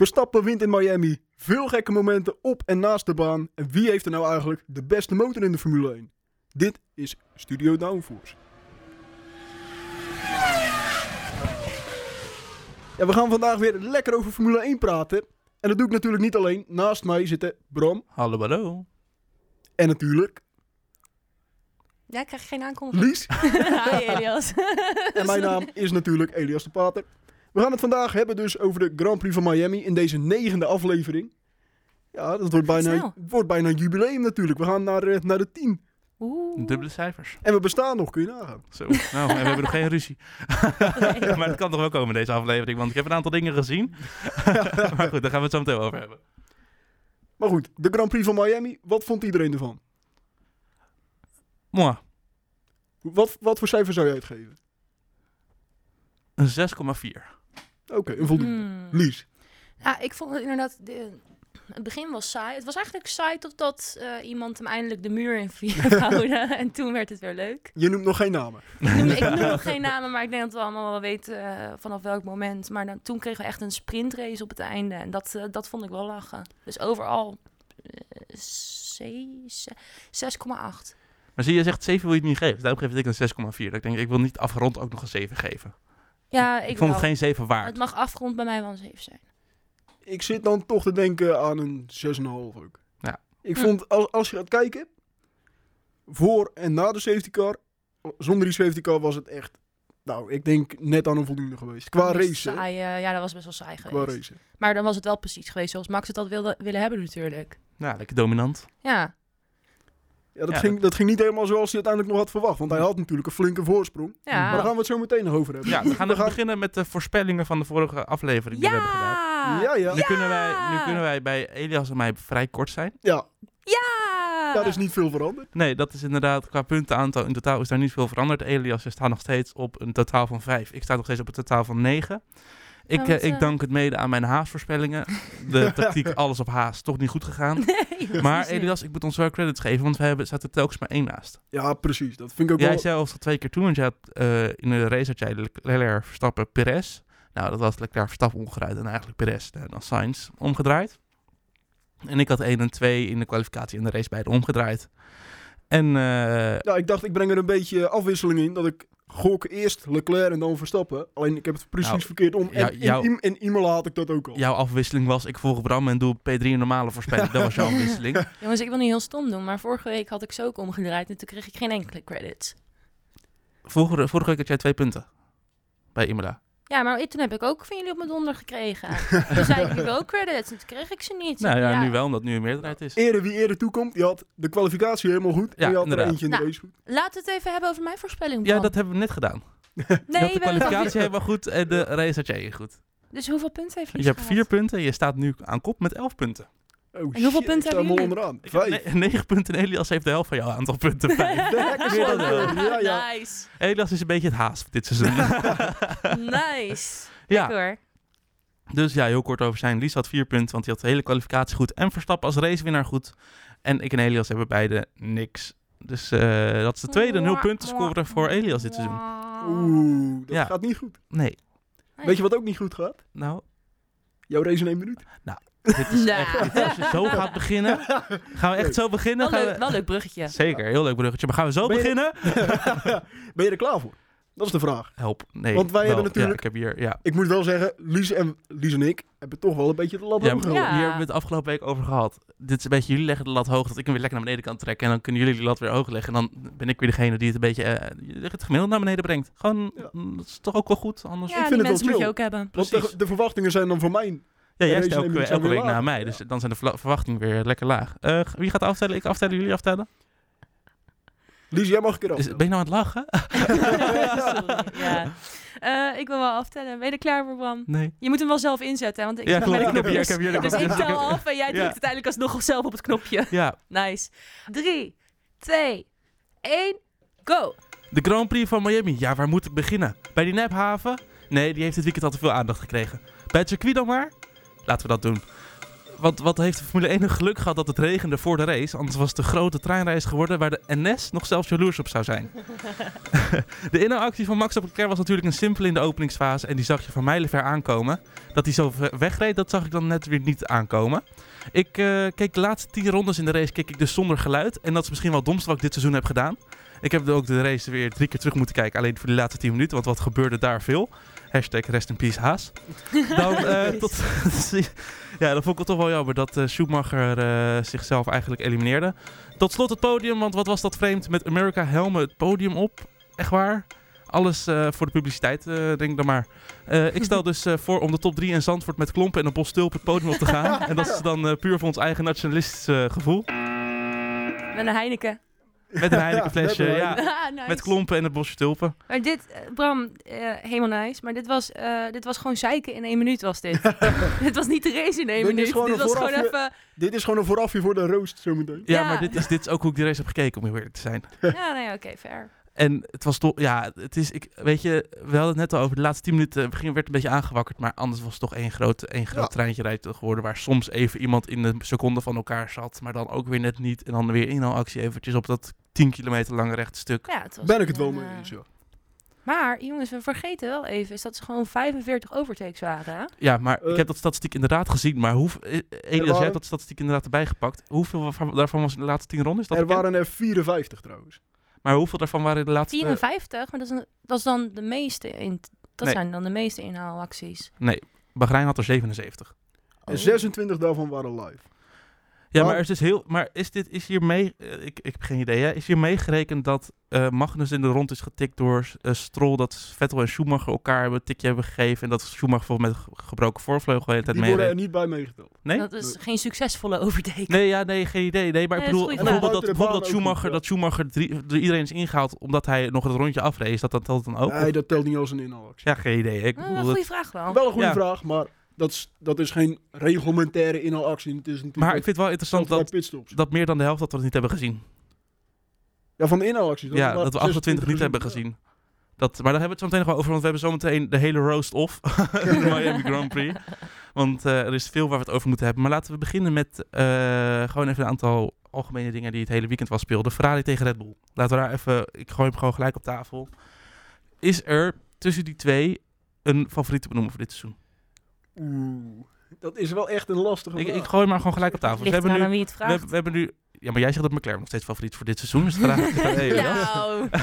Verstappen wint in Miami. Veel gekke momenten op en naast de baan. En wie heeft er nou eigenlijk de beste motor in de Formule 1? Dit is Studio Downforce. Ja, we gaan vandaag weer lekker over Formule 1 praten. En dat doe ik natuurlijk niet alleen. Naast mij zitten Bram Hallo, hallo. en natuurlijk Ja, ik krijg geen aankondiging. Lies. Hi Elias. En mijn naam is natuurlijk Elias de Pater. We gaan het vandaag hebben dus over de Grand Prix van Miami in deze negende aflevering. Ja, dat wordt bijna, wordt bijna een jubileum natuurlijk. We gaan naar, eh, naar de 10. Oeh. Dubbele cijfers. En we bestaan nog, kun je nagaan. Zo. Nou, en we hebben nog geen ruzie. maar het kan toch wel komen deze aflevering, want ik heb een aantal dingen gezien. maar goed, daar gaan we het zo meteen over hebben. Maar goed, de Grand Prix van Miami, wat vond iedereen ervan? Moi, Wat, wat voor cijfer zou jij uitgeven? een 6,4. Oké, een voldoende. Hmm. Lies. Ja, ik vond het inderdaad... De, het begin was saai. Het was eigenlijk saai totdat eh, iemand hem eindelijk de muur in houden. en toen werd het weer leuk. Je noemt nog geen namen. Ik noem, ik noem nog geen namen, maar ik denk dat we allemaal wel weten eh, vanaf welk moment. Maar dan, toen kregen we echt een sprintrace op het einde. En dat, eh, dat vond ik wel lachen. Dus overal eh, zee- ze- 6,8. Maar zie je, zegt 7 wil je het niet geven. Daarom geef ik een 6,4. Dat Ik denk, ik wil niet afgerond ook nog een 7 geven. Ja, ik, Ik, vond het geen 7 waard. Het mag afgerond bij mij wel een 7 zijn. Ik zit dan toch te denken aan een 6,5 ook. Ja. Ik Hm. vond, als, als je gaat kijken, voor en na de safety car, zonder die safety car was het echt, nou, ik denk net aan een voldoende geweest. Qua race, saai, eh, ja, dat was best wel saai Qua geweest. race. Maar dan was het wel precies geweest zoals Max het had wilde, willen hebben natuurlijk. Ja, lekker dominant. Ja, Ja, dat, Ja, ging, dat ging niet helemaal zoals hij uiteindelijk nog had verwacht. Want hij had natuurlijk een flinke voorsprong. ja. Maar daar gaan we het zo meteen nog over hebben. Ja, we gaan We nog beginnen met de voorspellingen van de vorige aflevering die we hebben gedaan. Ja! Ja, ja. Nu, kunnen wij, nu kunnen wij bij Elias en mij vrij kort zijn. Ja, Ja! daar is niet veel veranderd. Nee, dat is inderdaad qua puntenaantal. In totaal is daar niet veel veranderd. Elias staat nog steeds op een totaal van 5. Ik sta nog steeds op een totaal van 9. Ik, Ja, eh, ik eh, dank het mede aan mijn haasvoorspellingen. De tactiek alles op haas, toch niet goed gegaan. Nee, Maar. Elias, ik moet ons wel credits geven, want we hebben, zaten telkens maar één naast. Ja, precies. Dat vind ik ook Jij wel... zei al twee keer toe, want je had, eh, in de race had jij Leclerc, Verstappen, Perez. Nou, dat was Leclerc, Verstappen omgedraaid en eigenlijk Perez en dan Sainz omgedraaid. En ik had 1 en 2 in de kwalificatie en de race beide omgedraaid. En eh, Ja, ik dacht, ik breng er een beetje afwisseling in. Dat ik gok eerst Leclerc en dan Verstappen. Alleen ik heb het precies Nou, verkeerd om. En in, jou- in, in Imola had ik dat ook al. jouw afwisseling was, ik volg Bram en doe P3 een normale voorspelling. Dat was jouw afwisseling. Jongens, ik wil niet heel stom doen, maar vorige week had ik ze ook omgedraaid en toen kreeg ik geen enkele credits. Vorige, vorige week had jij twee punten bij Imola. Ja, maar toen heb ik ook van jullie op mijn donder gekregen. toen zei ik, ik wil ook credits en toen kreeg ik ze niet. Nou ja, nu wel, omdat het nu een meerderheid is. Ere wie eerder toekomt. Je had de kwalificatie helemaal goed. Ja, en je had inderdaad. er eentje in de Nou, race goed. Laten we het even hebben over mijn voorspelling. Ja, dat hebben we net gedaan. nee, je had de kwalificatie helemaal goed en de race had jij goed. Dus hoeveel punten heeft Je Lies hebt vier punten, je staat nu aan kop met elf punten. Oh, En hoeveel shit, punten hebben jullie? onderaan. Ik Vijf. ne- negen punten en Elias heeft de helft van jouw aantal punten. Vijf. Meer dan. Ja, ja. Nice. Elias is een beetje het haast dit seizoen. Nice. ja, Lekker hoor. dus ja, heel kort over zijn. Lies had vier punten, want hij had de hele kwalificatie goed. En Verstappen als racewinnaar goed. En ik en Elias hebben beide niks. Dus eh, dat is de tweede nul punten scoren voor Elias dit seizoen. Oeh, dat Ja. gaat niet goed. Nee, Weet je wat ook niet goed gaat? nou, Jouw race in één minuut. Dit is Nou. echt... Als je zo gaat beginnen, gaan we echt zo beginnen. Wel Gaan leuk, we, wel leuk bruggetje. Zeker, heel leuk bruggetje. Maar gaan we zo Ben je- beginnen? ben je er klaar voor? Dat is de vraag. Help, nee. Want wij wel. hebben natuurlijk- Ja, ik heb hier, ja. Ik moet wel zeggen, Lies en, Lies en ik hebben toch wel een beetje de lat Ja, hoog gehouden. Ja. Hier hebben we het afgelopen week over gehad. Dit is een beetje, jullie leggen de lat hoog, dat ik hem weer lekker naar beneden kan trekken. En dan kunnen jullie die lat weer hoog leggen. En dan ben ik weer degene die het een beetje, eh, het gemiddelde naar beneden brengt. Gewoon, Ja. mm, dat is toch ook wel goed. Anders, Ja, vind die het wel mensen moet je ook hebben. Want precies. de, de verwachtingen zijn dan voor mij... ja, jij stelt elke, week naar mij. Dus dan zijn de verwachtingen weer lekker laag. Eh, wie gaat aftellen? Ik aftellen, jullie aftellen? Lies, jij mag een keer ben je nou aan het lachen? Sorry, ja. Eh, ik wil wel aftellen. Ben je er klaar voor, Bram? Nee. Je moet hem wel zelf inzetten, want ik Ja, Ik de heb hier, ik heb Dus ik tel af en jij drukt Ja. uiteindelijk alsnog zelf op het knopje. Ja, Nice. 3, 2, 1, go. de Grand Prix van Miami. Ja, waar moet ik beginnen? Bij die nephaven? Nee, die heeft dit weekend al te veel aandacht gekregen. Bij het circuit dan maar? Laten we dat doen. wat, wat heeft de Formule 1 een geluk gehad dat het regende voor de race? Anders was het een grote treinreis geworden waar de NS nog zelfs jaloers op zou zijn. de inhaalactie van Max Leclerc was natuurlijk een simpel in de openingsfase. En die zag je van mijlenver aankomen. Dat hij zo wegreed, dat zag ik dan net weer niet aankomen. Ik eh, keek de laatste tien rondes in de race keek ik dus zonder geluid. En dat is misschien wel het wat ik dit seizoen heb gedaan. Ik heb ook de race weer drie keer terug moeten kijken. Alleen voor de laatste 10 minuten. Want wat gebeurde daar veel? Hashtag rest in peace Haas. Dan, eh, tot, ja, dat vond ik wel toch wel jammer dat eh, Schumacher eh, zichzelf eigenlijk elimineerde. Tot slot het podium. Want wat was dat vreemd met America helmen het podium op. Echt waar. Alles eh, voor de publiciteit, eh, denk ik dan maar. Eh, ik stel dus eh, voor om de top 3 in Zandvoort met klompen en een bos stulp het podium op te gaan. en dat is dan eh, puur voor ons eigen nationalistische eh, gevoel. Met een Heineken. Met een Ja, met flesje, ja. Ah, nice. Met klompen en het bosje tulpen. Maar dit, eh, Bram, eh, helemaal nice. Maar dit was, eh, dit was gewoon zeiken in één minuut was dit. dit was niet de race in één Dit is minuut. gewoon Dit een was gewoon voorafje- even... Dit is gewoon een voorafje voor de roost zometeen. Ja, Ja. maar dit is, dit is ook hoe ik die race heb gekeken, om heel eerlijk te zijn. Ja, nee, oké, fair. En het was toch, ja, het is, ik, weet je, we hadden het net al over de laatste 10 minuten, het begin werd een beetje aangewakkerd, maar anders was het toch één groot, één groot Ja. treintje rijden geworden, waar soms even iemand in een seconde van elkaar zat, maar dan ook weer net niet. En dan weer inhaalactie eventjes op dat 10 kilometer lange rechte stuk. Ja, het was Ben ik het wel mee eh, eens, ja. Maar jongens, we vergeten wel even, is dat ze gewoon 45 overtakes waren. hè? Ja, maar Eh. ik heb dat statistiek inderdaad gezien, maar hoe, eh, Elias, jij hebt dat statistiek inderdaad erbij gepakt. Hoeveel van- daarvan was in de laatste 10 rondes? Dat Er bekend? waren er 54 trouwens. Maar hoeveel daarvan waren in de laatste... 54, maar dat is, een- dat is dan de meeste in, dat Nee. zijn dan de meeste inhaalacties. Nee, Bahrein had er 77. En Oh. 26 daarvan waren live. Ja, Maar- maar, er is dus heel, maar is dit is hier mee? eh, ik, ik heb geen idee. Hè? Is hier meegerekend dat eh Magnus in de rond is getikt door eh, Stroll, dat Vettel en Schumacher elkaar hebben een tikje hebben gegeven en dat Schumacher volgens met ge- gebroken voorvleugel de hele tijd Die worden er niet bij meegeteld. Nee? Dat is geen succesvolle overtake. Nee, ja, nee, geen idee. Nee, maar ik bedoel bijvoorbeeld, dat, bijvoorbeeld dat Schumacher, dat Schumacher drie, iedereen is ingehaald omdat hij nog het rondje afreed. Dat dat telt dan ook? Nee, dat telt niet als een inhaalactie. Ja, geen idee. Ik Ah, bedoel, goede vraag wel. Wel een goede Ja. vraag, maar dat is, dat is geen reglementaire inhaalactie. Het is natuurlijk maar ik vind het wel interessant dat, pitstops. dat meer dan de helft dat we het niet hebben gezien. Ja, van de inhaalacties. Ja, dat we 28 niet hebben gezien. Dat, maar daar hebben we het zo meteen nog wel over, want we hebben zo meteen de hele roast off. de Miami Grand Prix. Want eh, er is veel waar we het over moeten hebben. Maar laten we beginnen met eh, gewoon even een aantal algemene dingen die het hele weekend was speelden. Ferrari tegen Red Bull. Laten we daar even, ik gooi hem gewoon gelijk op tafel. Is er tussen die twee een favoriet te benoemen voor dit seizoen? Oeh, dat is wel echt een lastige Ik, vraag. ik gooi maar gewoon gelijk op tafel. Dus we hebben nu, aan wie het we, vraagt. hebben- we hebben nu, ja, maar jij zegt dat McLaren nog steeds favoriet voor dit seizoen. Dus is. Nou,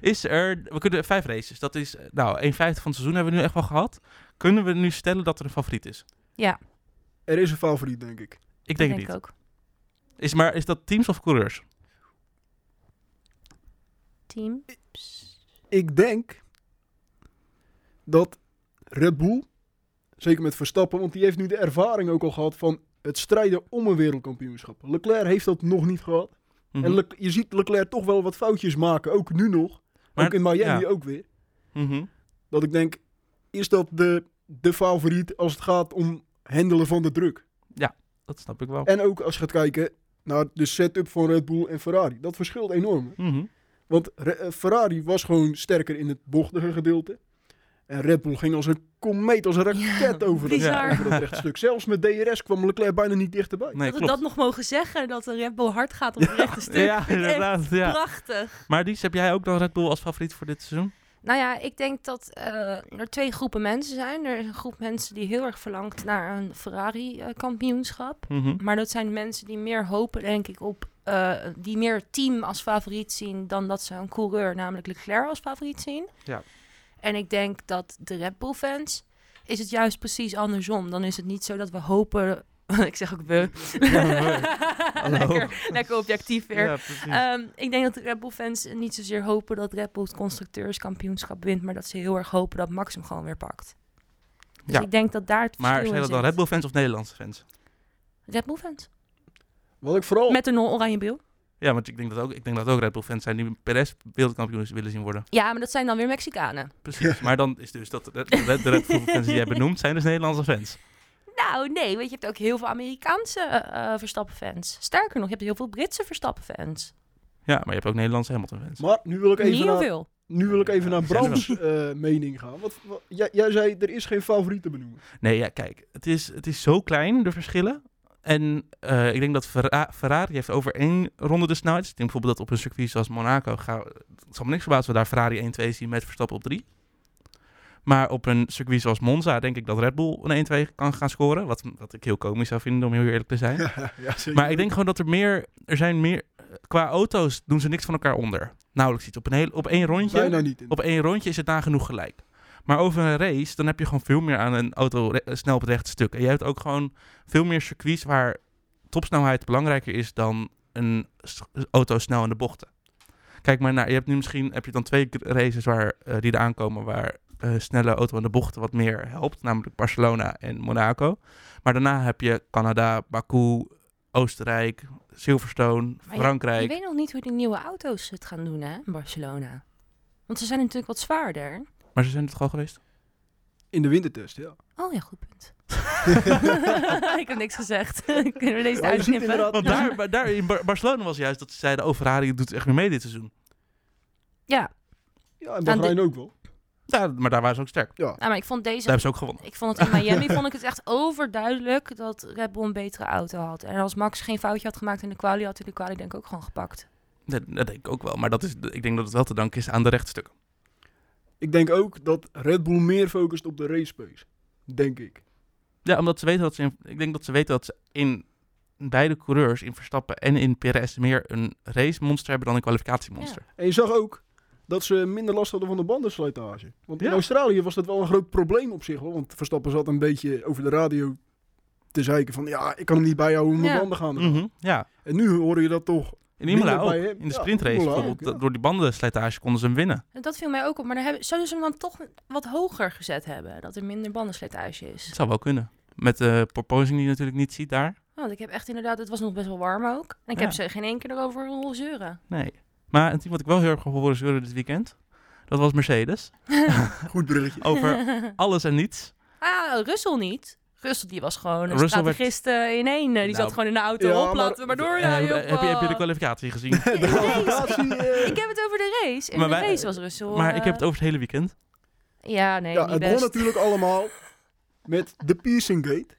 Is er, we kunnen vijf races, dat is, nou, 1 vijfde van het seizoen hebben we nu echt wel gehad. Kunnen we nu stellen dat er een favoriet is? ja, Er is een favoriet, denk ik. Ik ik denk, denk het niet. ook. Is, maar is dat teams of coureurs? Team. Ik denk dat Red Bull, zeker met Verstappen, want die heeft nu de ervaring ook al gehad van het strijden om een wereldkampioenschap. Leclerc heeft dat nog niet gehad. Mhm. En Le- je ziet Leclerc toch wel wat foutjes maken, ook nu nog. Maar- ook in Miami ja. ook weer. Mhm. Dat ik denk, is dat de, de favoriet als het gaat om handelen van de druk? Dat snap ik wel. En ook als je gaat kijken naar de setup van Red Bull en Ferrari. Dat verschilt enorm. Mhm. Want eh, Ferrari was gewoon sterker in het bochtige gedeelte. En Red Bull ging als een komeet, als een raket Ja, over, dat, bizar. over dat rechtstuk. Zelfs met DRS kwam Leclerc bijna niet dichterbij. Nee, dat we klopt. dat nog mogen zeggen, dat een Red Bull hard gaat op het rechte stuk. Ja, inderdaad. Prachtig. Maar Dies, heb jij ook dan Red Bull als favoriet voor dit seizoen? Nou ja, ik denk dat eh, er twee groepen mensen zijn. Er is een groep mensen die heel erg verlangt naar een Ferrari-kampioenschap. Mhm. Maar dat zijn mensen die meer hopen, denk ik, op... eh, die meer het team als favoriet zien dan dat ze een coureur, namelijk Leclerc, als favoriet zien. Ja. En ik denk dat de Red Bull-fans is het juist precies andersom. Dan is het niet zo dat we hopen... ik zeg ook we. Lekker, lekker objectief weer. Ja. Ehm, ik denk dat de Red Bull fans niet zozeer hopen dat Red Bull het constructeurskampioenschap wint, maar dat ze heel erg hopen dat Max hem gewoon weer pakt. Dus Ja. ik denk dat daar het maar zijn dat dan. Red Bull fans of Nederlandse fans? Red Bull fans. Wat ik vooral... Met een oranje bril. Ja, want ik denk dat ook, ik denk dat ook Red Bull fans zijn die Perez wereldkampioen willen zien worden. Ja, maar dat zijn dan weer Mexicanen. Precies. Maar dan is dus dat de, de, Red- de Red Bull fans die jij benoemt zijn dus Nederlandse fans. Nou, nee, weet je, je hebt ook heel veel Amerikaanse eh Verstappen-fans. Sterker nog, je hebt heel veel Britse Verstappen-fans. Ja, maar je hebt ook Nederlandse Hamilton fans. Maar nu wil ik even Niet naar, veel. nu wil ik even naar Brams eh, mening gaan. Wat, wat- jij, jij zei, er is geen favoriet te benoemen. Nee, ja, kijk, het is, het is zo klein, de verschillen. En eh, ik denk dat Ferra- Ferrari heeft over één ronde de snelheid. Dus ik denk bijvoorbeeld dat op een circuit zoals Monaco... Ga, het zal me niks verbazen we daar Ferrari 1-2 zien met Verstappen op 3. Maar op een circuit zoals Monza denk ik dat Red Bull een 1-2 kan gaan scoren. Wat, wat ik heel komisch zou vinden, om heel eerlijk te zijn. ja. Maar ik denk gewoon dat er meer... Er zijn meer... Qua auto's doen ze niks van elkaar onder. Nauwelijks iets. Op, een heel, op één rondje... Bijna niet. Op één rondje is het nagenoeg gelijk. Maar over een race, dan heb je gewoon veel meer aan een auto re- snel op het rechte stuk. En je hebt ook gewoon veel meer circuits waar topsnelheid belangrijker is dan een auto snel in de bochten. Kijk maar naar, je hebt nu misschien heb je dan twee races waar, eh, die eraan komen waar eh, snelle auto in de bochten wat meer helpt. Namelijk Barcelona en Monaco. Maar daarna heb je Canada, Baku, Oostenrijk, Silverstone, Maar je- Frankrijk. Je weet nog niet hoe die nieuwe auto's het gaan doen, hè, in Barcelona. Want ze zijn natuurlijk wat zwaarder. Maar ze zijn het gewoon geweest. In de wintertest, ja. Oh ja, goed punt. ik heb niks gezegd. Kunnen we deze Ja, uitknippen? Want daar, maar daar in Bar- Barcelona was juist dat ze zeiden, oh Ferrari doet echt weer mee dit seizoen. Ja, Ja, en Bahrein ook wel. Ja, maar daar waren ze ook sterk. Ja. maar ik vond Daar deze... hebben ze ook gewonnen. Ik vond het in Miami vond ik het echt overduidelijk dat Red Bull een betere auto had. En als Max geen foutje had gemaakt in de quali, had hij de quali denk ik ook gewoon gepakt. Dat, dat denk ik ook wel. Maar dat is, ik denk dat het wel te danken is aan de rechtstukken. Ik denk ook dat Red Bull meer focust op de race pace. Denk ik. Ja, omdat ze weten dat ze in, ik denk dat ze weten dat ze in beide coureurs, in Verstappen en in Perez, meer een race monster hebben dan een kwalificatiemonster. En je zag ook dat ze minder last hadden van de bandenslijtage. Want in Ja. Australië was dat wel een groot probleem op zich. Hoor. Want Verstappen zat een beetje over de radio te zeiken van... Ja, ik kan hem niet bijhouden hoe mijn Ja. banden gaan. Mhm, ja. En nu hoor je dat toch... In Imola ook. bij. In de Ja, sprintrace Imola ook, bijvoorbeeld. ja. Door die bandenslijtage konden ze hem winnen. En dat viel mij ook op. Maar dan hebben, zouden ze hem dan toch wat hoger gezet hebben? Dat er minder bandenslijtage is. Dat zou wel kunnen. Met de proposing die je natuurlijk niet ziet daar. Want ik heb echt inderdaad, het was nog best wel warm ook. En ik Ja. heb ze geen één keer erover horen zeuren. Nee. Maar een team wat ik wel heel erg heb horen zeuren dit weekend, dat was Mercedes. Goed bruggetje. Over alles en niets. ah, Russell niet. Russell die was gewoon een Russell werd- strategist eh, in één. Die Nou, zat gewoon in de auto ja, op, maar- laten we maar Eh, heb, je, heb je de kwalificatie gezien? De kwalificatie... eh, Ik heb het over de race. In Maar de wij- race was Russell. maar ik heb het over het hele weekend. Ja, nee, ja, het begon best. natuurlijk allemaal met de Piercing Gate.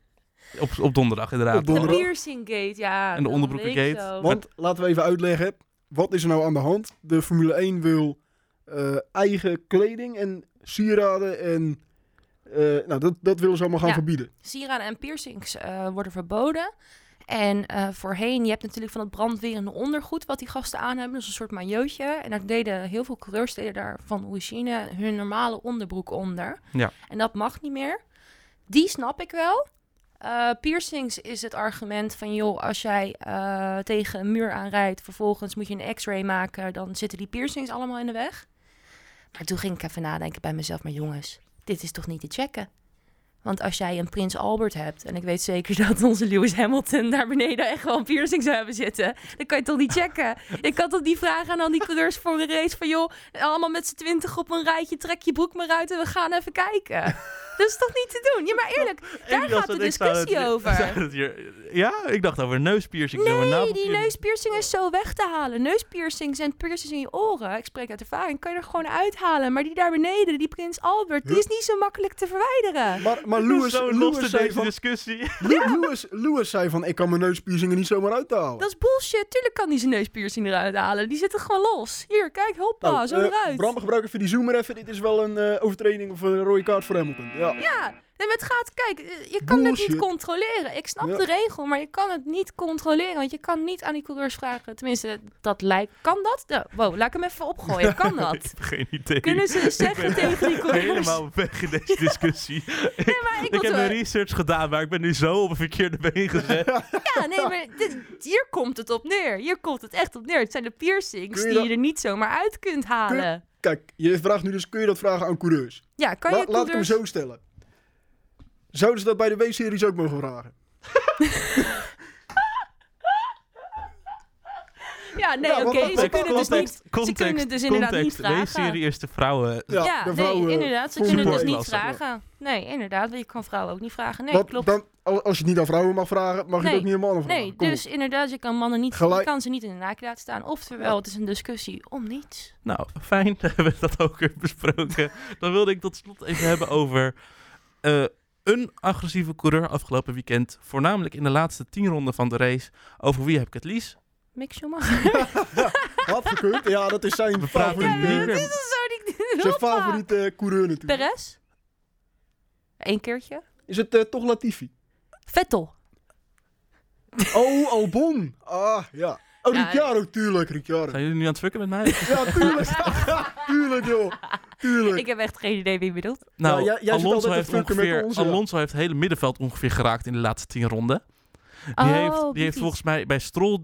Op, op donderdag inderdaad. Op De piercing gate, ja. En de onderbroekengate. Want laten we even uitleggen, wat is er nou aan de hand? De Formule 1 wil eh, eigen kleding en sieraden en eh, nou, dat, dat willen ze allemaal gaan Ja. verbieden. Sieraden en piercings eh, worden verboden. En eh, voorheen, je hebt natuurlijk van het brandwerende ondergoed wat die gasten aan hebben. Dus een soort maillotje. En daar deden heel veel coureurs deden daar van origine hun normale onderbroek onder. Ja. En dat mag niet meer. Die snap ik wel. Eh, piercings is het argument van, joh, als jij eh, tegen een muur aanrijdt, vervolgens moet je een x-ray maken, dan zitten die piercings allemaal in de weg. Maar toen ging ik even nadenken bij mezelf, maar jongens, dit is toch niet te checken? Want als jij een Prins Albert hebt, en ik weet zeker dat onze Lewis Hamilton daar beneden echt wel een piercing zou hebben zitten, dan kan je toch niet checken? Ik kan toch niet vragen aan al die coureurs voor een race van, joh, allemaal met z'n twintig op een rijtje, trek je broek maar uit en we gaan even kijken. Dat is toch niet te doen? Ja, maar eerlijk, daar gaat de discussie het- over. zouden het hier- ja, ik dacht over neuspiercing. Nee, die navelpiercing. neuspiercing is zo weg te halen. Neuspiercings en piercings in je oren, ik spreek uit ervaring, kan je er gewoon uithalen. Maar die daar beneden, die Prins Albert, die is niet zo makkelijk te verwijderen. Maar, maar ben zo in zei deze van, discussie. Lewis, Lewis zei van, ik kan mijn neuspiercingen niet zomaar uithalen. Dat is bullshit. Tuurlijk kan die zijn neuspiercing eruit halen. Die zitten gewoon los. Hier, kijk, hoppa, Nou, zo eh, eruit. Bram, gebruik even die zoomer even. Dit is wel een eh, overtreding of een rode kaart voor Hamilton. Ja. Ja, en het gaat, kijk, eh, je kan het niet controleren. Ik snap Ja. de regel, maar je kan het niet controleren. Want je kan niet aan die coureurs vragen. Tenminste, dat lijkt. Kan dat? Wow, laat ik hem even opgooien. Kan dat? ik heb geen idee. Kunnen ze zeggen Ik ben tegen die coureurs? Helemaal weg in deze discussie. Nee, maar ik, Ik heb mijn research gedaan, maar ik ben nu zo op een verkeerde been gezet. Ja, nee, maar dit- hier komt het op neer. Hier komt het echt op neer. Het zijn de piercings je die dat- je er niet zomaar uit kunt halen. Kijk, je vraagt nu dus, kun je dat vragen aan coureurs? Ja, kan La- je laat ik hem coureurs... zo stellen. Zouden ze dat bij de W-series ook mogen vragen? Ja, nee, Ja, oké. Ze kunnen dus niet... context, Ze kunnen het dus inderdaad niet vragen. serie is de vrouwen. Ja, Ja, de nee, inderdaad. Ze kunnen dus niet vragen. Nee, inderdaad. want Je kan vrouwen ook niet vragen. Nee, Want klopt. dan, al- als je het niet aan vrouwen mag vragen, mag je Nee. het ook niet aan mannen vragen. Nee, Kom dus inderdaad, je kan mannen niet... Gelijk- Je kan ze niet in de naak laten staan. Oftewel, het is een discussie om niets. Nou, fijn, dan hebben we dat ook weer besproken. Dan wilde ik tot slot even hebben over... eh, een agressieve coureur afgelopen weekend. Voornamelijk in de laatste tien ronden van de race. Over wie heb ik het lies? Mick Schumacher. Had gekund. Ja, dat is zijn favoriete, niet dit meer. is zo niet zijn favoriete coureur natuurlijk. Perez? Eén keertje. Is het eh, toch Latifi? Vettel. Oh, Albon. Ah, ja. Oh, Ja, Ricciardo, tuurlijk, Ricciardo. Zijn jullie nu aan het fucken met mij? Ja, tuurlijk. tuurlijk, joh. Tuurlijk. Ik heb echt geen idee wie je bedoelt. Nou, Ja, jij- Alonso, heeft ongeveer, ons, ja. Alonso heeft het hele middenveld ongeveer geraakt in de laatste tien ronden. Die Oh, heeft, die heeft volgens mij bij Stroll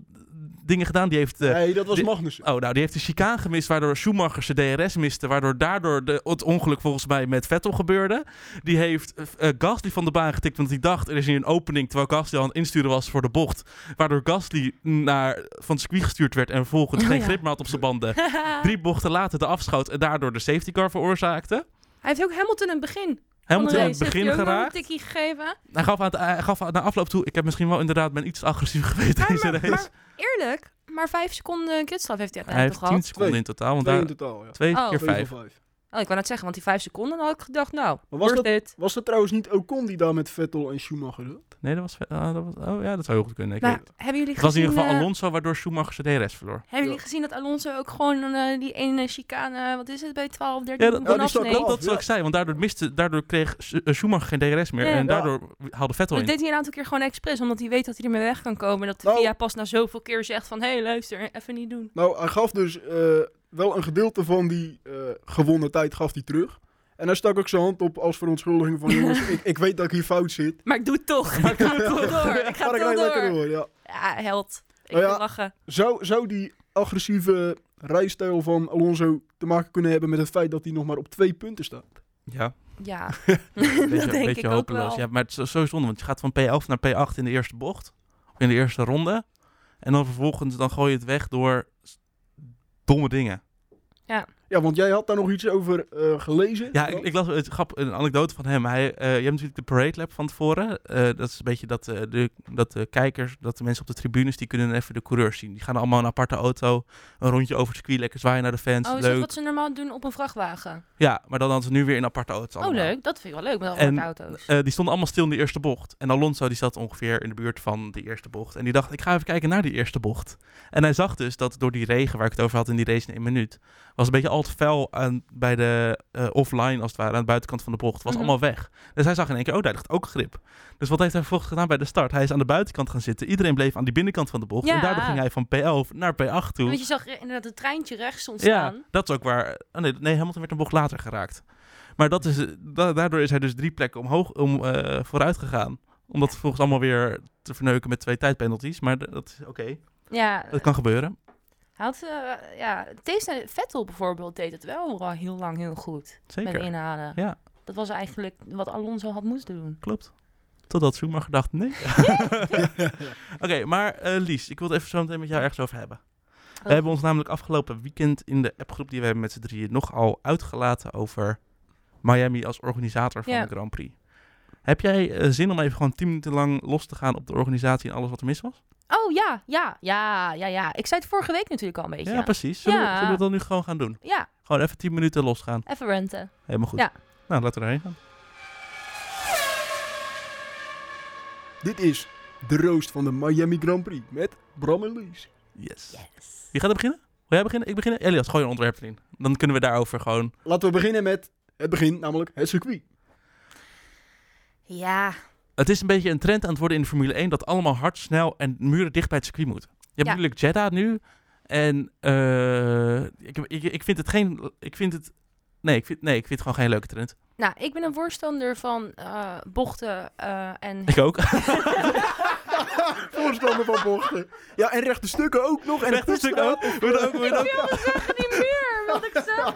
dingen gedaan. Die heeft, eh, nee, dat was Magnussen. oh, nou, die heeft de chicane gemist, waardoor Schumacher zijn DRS miste. Waardoor daardoor de, het ongeluk volgens mij met Vettel gebeurde. Die heeft eh, Gasly van de baan getikt, want hij dacht er is hier een opening. Terwijl Gasly aan het insturen was voor de bocht. Waardoor Gasly naar, van het circuit gestuurd werd en vervolgens Oh, geen ja. grip meer had op zijn banden. Drie bochten later de afschoot en daardoor de safety car veroorzaakte. Hij heeft ook Hamilton in het begin. Hamilton in de het begin nog geraakt. een tikkie gegeven. Hij gaf, aan het, hij gaf aan- na afloop toe, ik heb misschien wel inderdaad ben iets agressief geweest Maar, deze maar, race. maar eerlijk, maar vijf seconden gridstraf heeft hij hij heeft uiteindelijk 10 gehad. seconden in totaal, want Twee in daar totaal, ja. twee Oh. keer Twee vijf. vijf. Oh, ik wou net zeggen, want die vijf seconden, had ik gedacht, nou, Maar was dat, it. was dat trouwens niet Ocon die daar met Vettel en Schumacher zat? Nee, dat was, ah, dat was... Oh ja, dat zou heel goed kunnen. Ik Maar weet het. hebben jullie Het was in gezien... ieder geval eh, Alonso, waardoor Schumacher zijn DRS verloor. Hebben jullie gezien dat Alonso ook gewoon eh, die ene chicane, wat is het, bij 12, 13 Ja, dat, kon Ja, die dat ja. ik zei, want daardoor, miste, daardoor kreeg eh, Schumacher geen DRS meer. En Ja. daardoor haalde Vettel Dat in. deed hij een aantal keer gewoon expres, omdat hij weet dat hij ermee weg kan komen. Dat de Nou- VIA pas na zoveel keer zegt van, hé, hey, luister, even niet doen. Nou, hij gaf dus eh, wel een gedeelte van die eh, gewonnen tijd gaf hij terug. En hij stak ook zijn hand op als verontschuldiging van jongens, ik, ik weet dat ik hier fout zit. Maar ik doe het toch. ik het toch door. Ik ga toch door. door, ja. Ja, held. Ik Nou ja. wil lachen. Zou, zou die agressieve rijstijl van Alonso te maken kunnen hebben met het feit dat hij nog maar op twee punten staat? Ja, Ja, een beetje, dat een denk beetje ik ook hopeloos. wel. Ja, maar het is zo zonde, want je gaat van P11 naar P8 in de eerste bocht. Of in de eerste ronde. En dan vervolgens dan gooi je het weg door domme dingen. Ja, want jij had daar nog iets over eh, gelezen. Ja, ik, ik las het grap, een anekdote van hem. Hij, eh, je hebt natuurlijk de parade lab van tevoren. Eh, dat is een beetje dat, eh, de, dat de kijkers, dat de mensen op de tribunes, die kunnen even de coureurs zien. Die gaan allemaal in een aparte auto, een rondje over het circuit, lekker zwaaien naar de fans. Oh, is dat wat ze normaal doen op een vrachtwagen? Ja, maar dan hadden ze nu weer in aparte auto's Oh, allemaal. leuk. Dat vind ik wel leuk met die auto's. Eh, die stonden allemaal stil in de eerste bocht. En Alonso die zat ongeveer in de buurt van die eerste bocht. En die dacht, ik ga even kijken naar die eerste bocht. En hij zag dus dat door die regen, waar ik het over had in die race in één minuut, was een beetje al te fel aan, bij de eh, offline, als het ware, aan de buitenkant van de bocht. was Mhm. allemaal weg. Dus hij zag in één keer, oh, daar ligt ook grip. Dus wat heeft hij vervolgens gedaan bij de start? Hij is aan de buitenkant gaan zitten. Iedereen bleef aan die binnenkant van de bocht. Ja. En daardoor ging hij van P11 naar P8 toe. Want je zag inderdaad het treintje rechts Ja, ontstaan. dat is ook waar. Oh nee, nee, Hamilton werd een bocht later geraakt. Maar dat is, da- daardoor is hij dus drie plekken omhoog om, eh, vooruit gegaan. Om dat vervolgens allemaal weer te verneuken met twee tijdpenalties. Maar dat is oké. Ja, Dat kan gebeuren. Had, eh, ja, deze Vettel bijvoorbeeld deed het wel al heel lang heel goed. Met Zeker. inhalen. Ja. Dat was eigenlijk wat Alonso had moeten doen. Klopt. Totdat Schumacher dacht, nee. Oké, maar eh, Lies, ik wil het even zo meteen met jou ergens over hebben. We hebben ons namelijk afgelopen weekend in de appgroep die we hebben met z'n drieën nogal uitgelaten over Miami als organisator van Ja. de Grand Prix. Heb jij eh, zin om even gewoon 10 minuten lang los te gaan op de organisatie en alles wat er mis was? Oh ja, ja, ja, ja, ja. Ik zei het vorige week natuurlijk al een beetje. Ja, precies. Zullen, we, Ja. zullen we dat nu gewoon gaan doen? Ja, Gewoon even 10 minuten losgaan. even renten. Helemaal goed. Ja. Nou, laten we erheen gaan. Dit is de roost van de Miami Grand Prix met Bram en Lies. Yes. Yes. Wie gaat er beginnen? Wil jij beginnen? Ik begin. Elias, gooi een onderwerp erin. Dan kunnen we daarover gewoon... Laten we beginnen met het begin, namelijk het circuit. Ja, Het is een beetje een trend aan het worden in de Formule 1 dat allemaal hard, snel en muren dicht bij het circuit moet. Je hebt Ja. natuurlijk Jeddah nu. En eh, ik, ik, ik vind het geen... Ik vind het... Nee ik, vind, nee, ik vind het gewoon geen leuke trend. nou, ik ben een voorstander van eh, bochten eh, en... Ik ook. Voorstander van bochten. Ja, en rechte stukken ook nog. En Rechte stukken ook. dan ook. wilde zeggen die muur, wilde ik zeggen.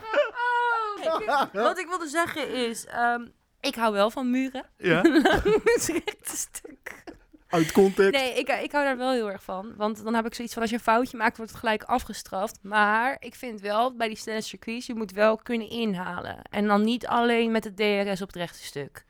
Oh, ik- wat ik wilde zeggen is, ehm, ik hou wel van muren. Ja. Stuk. Uit context. Nee, ik, ik hou daar wel heel erg van. Want dan heb ik zoiets van, als je een foutje maakt, wordt het gelijk afgestraft. Maar ik vind wel, bij die snelle circuits, je moet wel kunnen inhalen. En dan niet alleen met het DRS op het rechte stuk.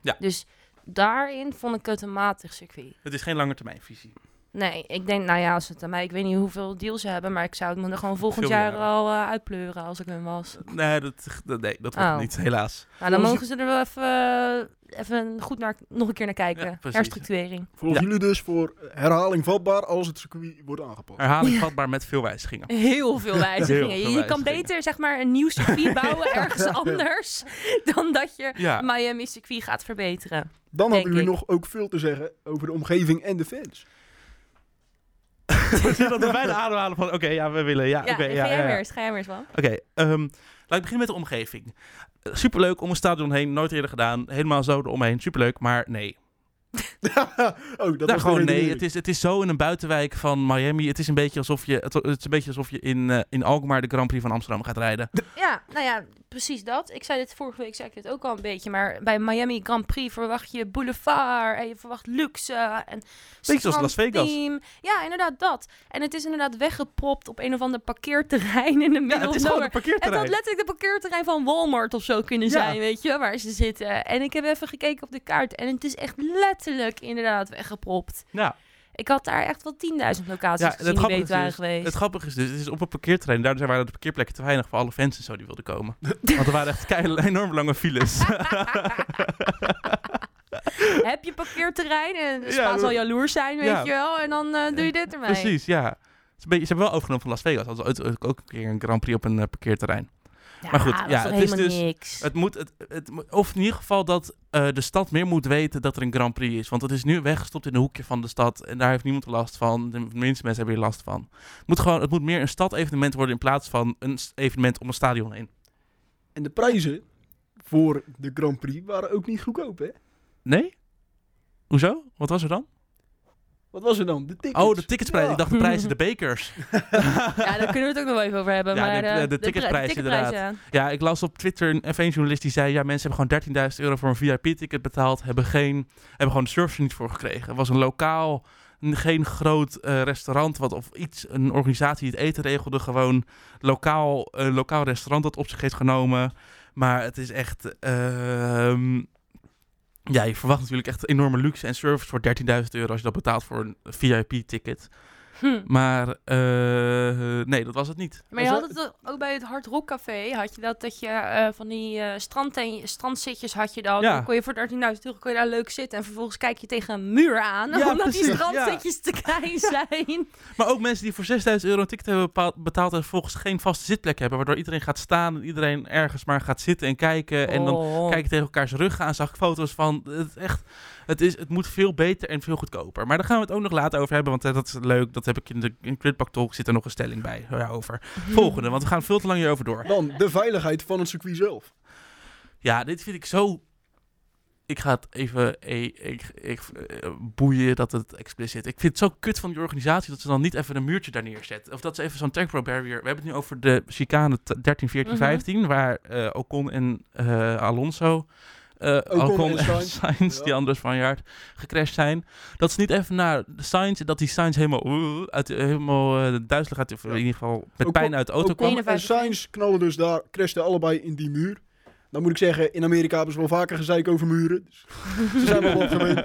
Ja. Dus daarin vond ik het een matig circuit. Het is geen langetermijnvisie. Nee, ik denk, nou ja, als het aan mij, ik weet niet hoeveel deals ze hebben, maar ik zou het me er gewoon volgend Veel jaar meer. al eh, uitpleuren als ik hun was. Nee, dat, dat, nee, dat wordt Oh. niet, helaas. Nou, dan mogen ze er wel even, eh, even goed naar, nog een keer naar kijken. Ja, precies. Herstructurering. Volgens Ja. jullie dus voor herhaling vatbaar als het circuit wordt aangepast. Herhaling vatbaar met veel wijzigingen. Heel veel wijzigingen. Heel veel je kan wijzigingen. beter zeg maar een nieuw circuit bouwen ergens anders dan dat je Ja, Miami circuit gaat verbeteren. Dan denk hadden jullie ik. nog ook veel te zeggen over de omgeving en de fans. we zitten dat bijna ademhalen van, oké, ja, we willen, ja, oké, ga ja, jij ja, ja. maar eens, ga jij maar eens van. Oké, ehm, laat ik beginnen met de omgeving. Eh, superleuk om een stadion heen, nooit eerder gedaan. Helemaal zo eromheen, superleuk, maar nee. oh, dat Nou, was gewoon nee. Het is, het is zo in een buitenwijk van Miami. Het is een beetje alsof je, het, het is een beetje alsof je in, eh, in Alkmaar de Grand Prix van Amsterdam gaat rijden. Ja, nou ja, precies dat. Ik zei dit vorige week, zei ik dit ook al een beetje. Maar bij Miami Grand Prix verwacht je boulevard en je verwacht luxe en Beetje zoals Las Vegas. Ja, inderdaad dat. En het is inderdaad weggepropt op een of ander parkeerterrein in de Ja, middle het is gewoon een Het parkeerterrein. had letterlijk de parkeerterrein van Walmart of zo kunnen Ja. zijn, weet je, waar ze zitten. En ik heb even gekeken op de kaart en het is echt letterlijk inderdaad weggepropt. Ja, Ik had daar echt wel 10.000 locaties Ja, gezien die beter waren is- geweest. het grappige is dus, het is op een parkeerterrein. Daardoor waren de parkeerplekken te weinig voor alle fans en zo die wilden komen. Want er waren echt enorm lange files. heb je parkeerterrein en de Ja, zal jaloers zijn, weet Ja. je wel. En dan eh, doe je dit ermee. Precies, ja. Ze hebben wel overgenomen van Las Vegas. Hadden ze ook een keer een Grand Prix op een eh, parkeerterrein. Ja, Maar goed, ja, het is helemaal dus- niks. Het moet, het, of in ieder geval dat eh, de stad meer moet weten dat er een Grand Prix is. Want het is nu weggestopt in een hoekje van de stad. En daar heeft niemand last van. De minste mensen hebben hier last van. Het moet, gewoon, het moet meer een stadevenement worden in plaats van een evenement om een stadion heen. En de prijzen voor de Grand Prix waren ook niet goedkoop, hè? Nee? Hoezo? Wat was er dan? Wat was er dan? De tickets. Oh, de ticketsprijs. Ja. Ik dacht de prijzen, de bekers. Ja, daar kunnen we het ook nog wel even over hebben. Ja, maar, de- eh, de- de pri- ticketprijs, ticketprijzen. Ja, ik las op Twitter een F1-journalist die zei... ja, mensen hebben gewoon 13.000 euro voor een VIP-ticket betaald... hebben, geen, hebben gewoon de service niet voor gekregen. Het was een lokaal, geen groot eh, restaurant... Wat, of iets, een organisatie die het eten regelde. Gewoon lokaal, een lokaal restaurant dat op zich heeft genomen. Maar het is echt... ehm, ja, je verwacht natuurlijk echt enorme luxe en service voor 13.000 euro... als je dat betaalt voor een VIP-ticket. Hm. Maar eh, nee, dat was het niet. Maar je had het ook bij het Hard Rock Café, had je dat, dat je eh, van die eh strandteen- strandzitjes had je dan. Ja. Dan kon je voor 13.000 euro kon je daar leuk zitten en vervolgens kijk je tegen een muur aan, Ja, omdat precies, die strandzitjes te klein zijn. Maar ook mensen die voor 6000 euro een ticket hebben betaald en vervolgens geen vaste zitplek hebben. Waardoor iedereen gaat staan en iedereen ergens maar gaat zitten en kijken. En dan Oh. kijken tegen elkaars rug aan. Zag ik foto's van. Het, is echt, het, is, het moet veel beter en veel goedkoper. Maar daar gaan we het ook nog later over hebben. Want eh, dat is leuk. Dat heb ik in de in Talk. Zit er nog een stelling bij daarover. Volgende, want we gaan veel te lang hierover door. Dan de veiligheid van het circuit zelf. Ja, dit vind ik zo. Ik ga het even eh, ik, ik, eh, boeien dat het expliciet. Ik vind het zo kut van die organisatie dat ze dan niet even een muurtje daar neerzetten. Of dat ze even zo'n temporal barrier. We hebben het nu over de chicane t- 13, 14, Mhm. 15, waar eh, Ocon en eh, Alonso. Eh Ocon, en Sainz. Die andere Spanjaard, gecrashed zijn. Dat ze niet even naar de Sainz, dat die Sainz helemaal, uh, uit, de- helemaal eh, duizelig uit, of in ieder geval met Ocon- pijn uit de auto kwam. Ocon en 51. Sainz knallen dus daar, crashten allebei in die muur. Dan moet ik zeggen, in Amerika hebben ze wel vaker gezeik over muren. Dus ze zijn wel wat gewend.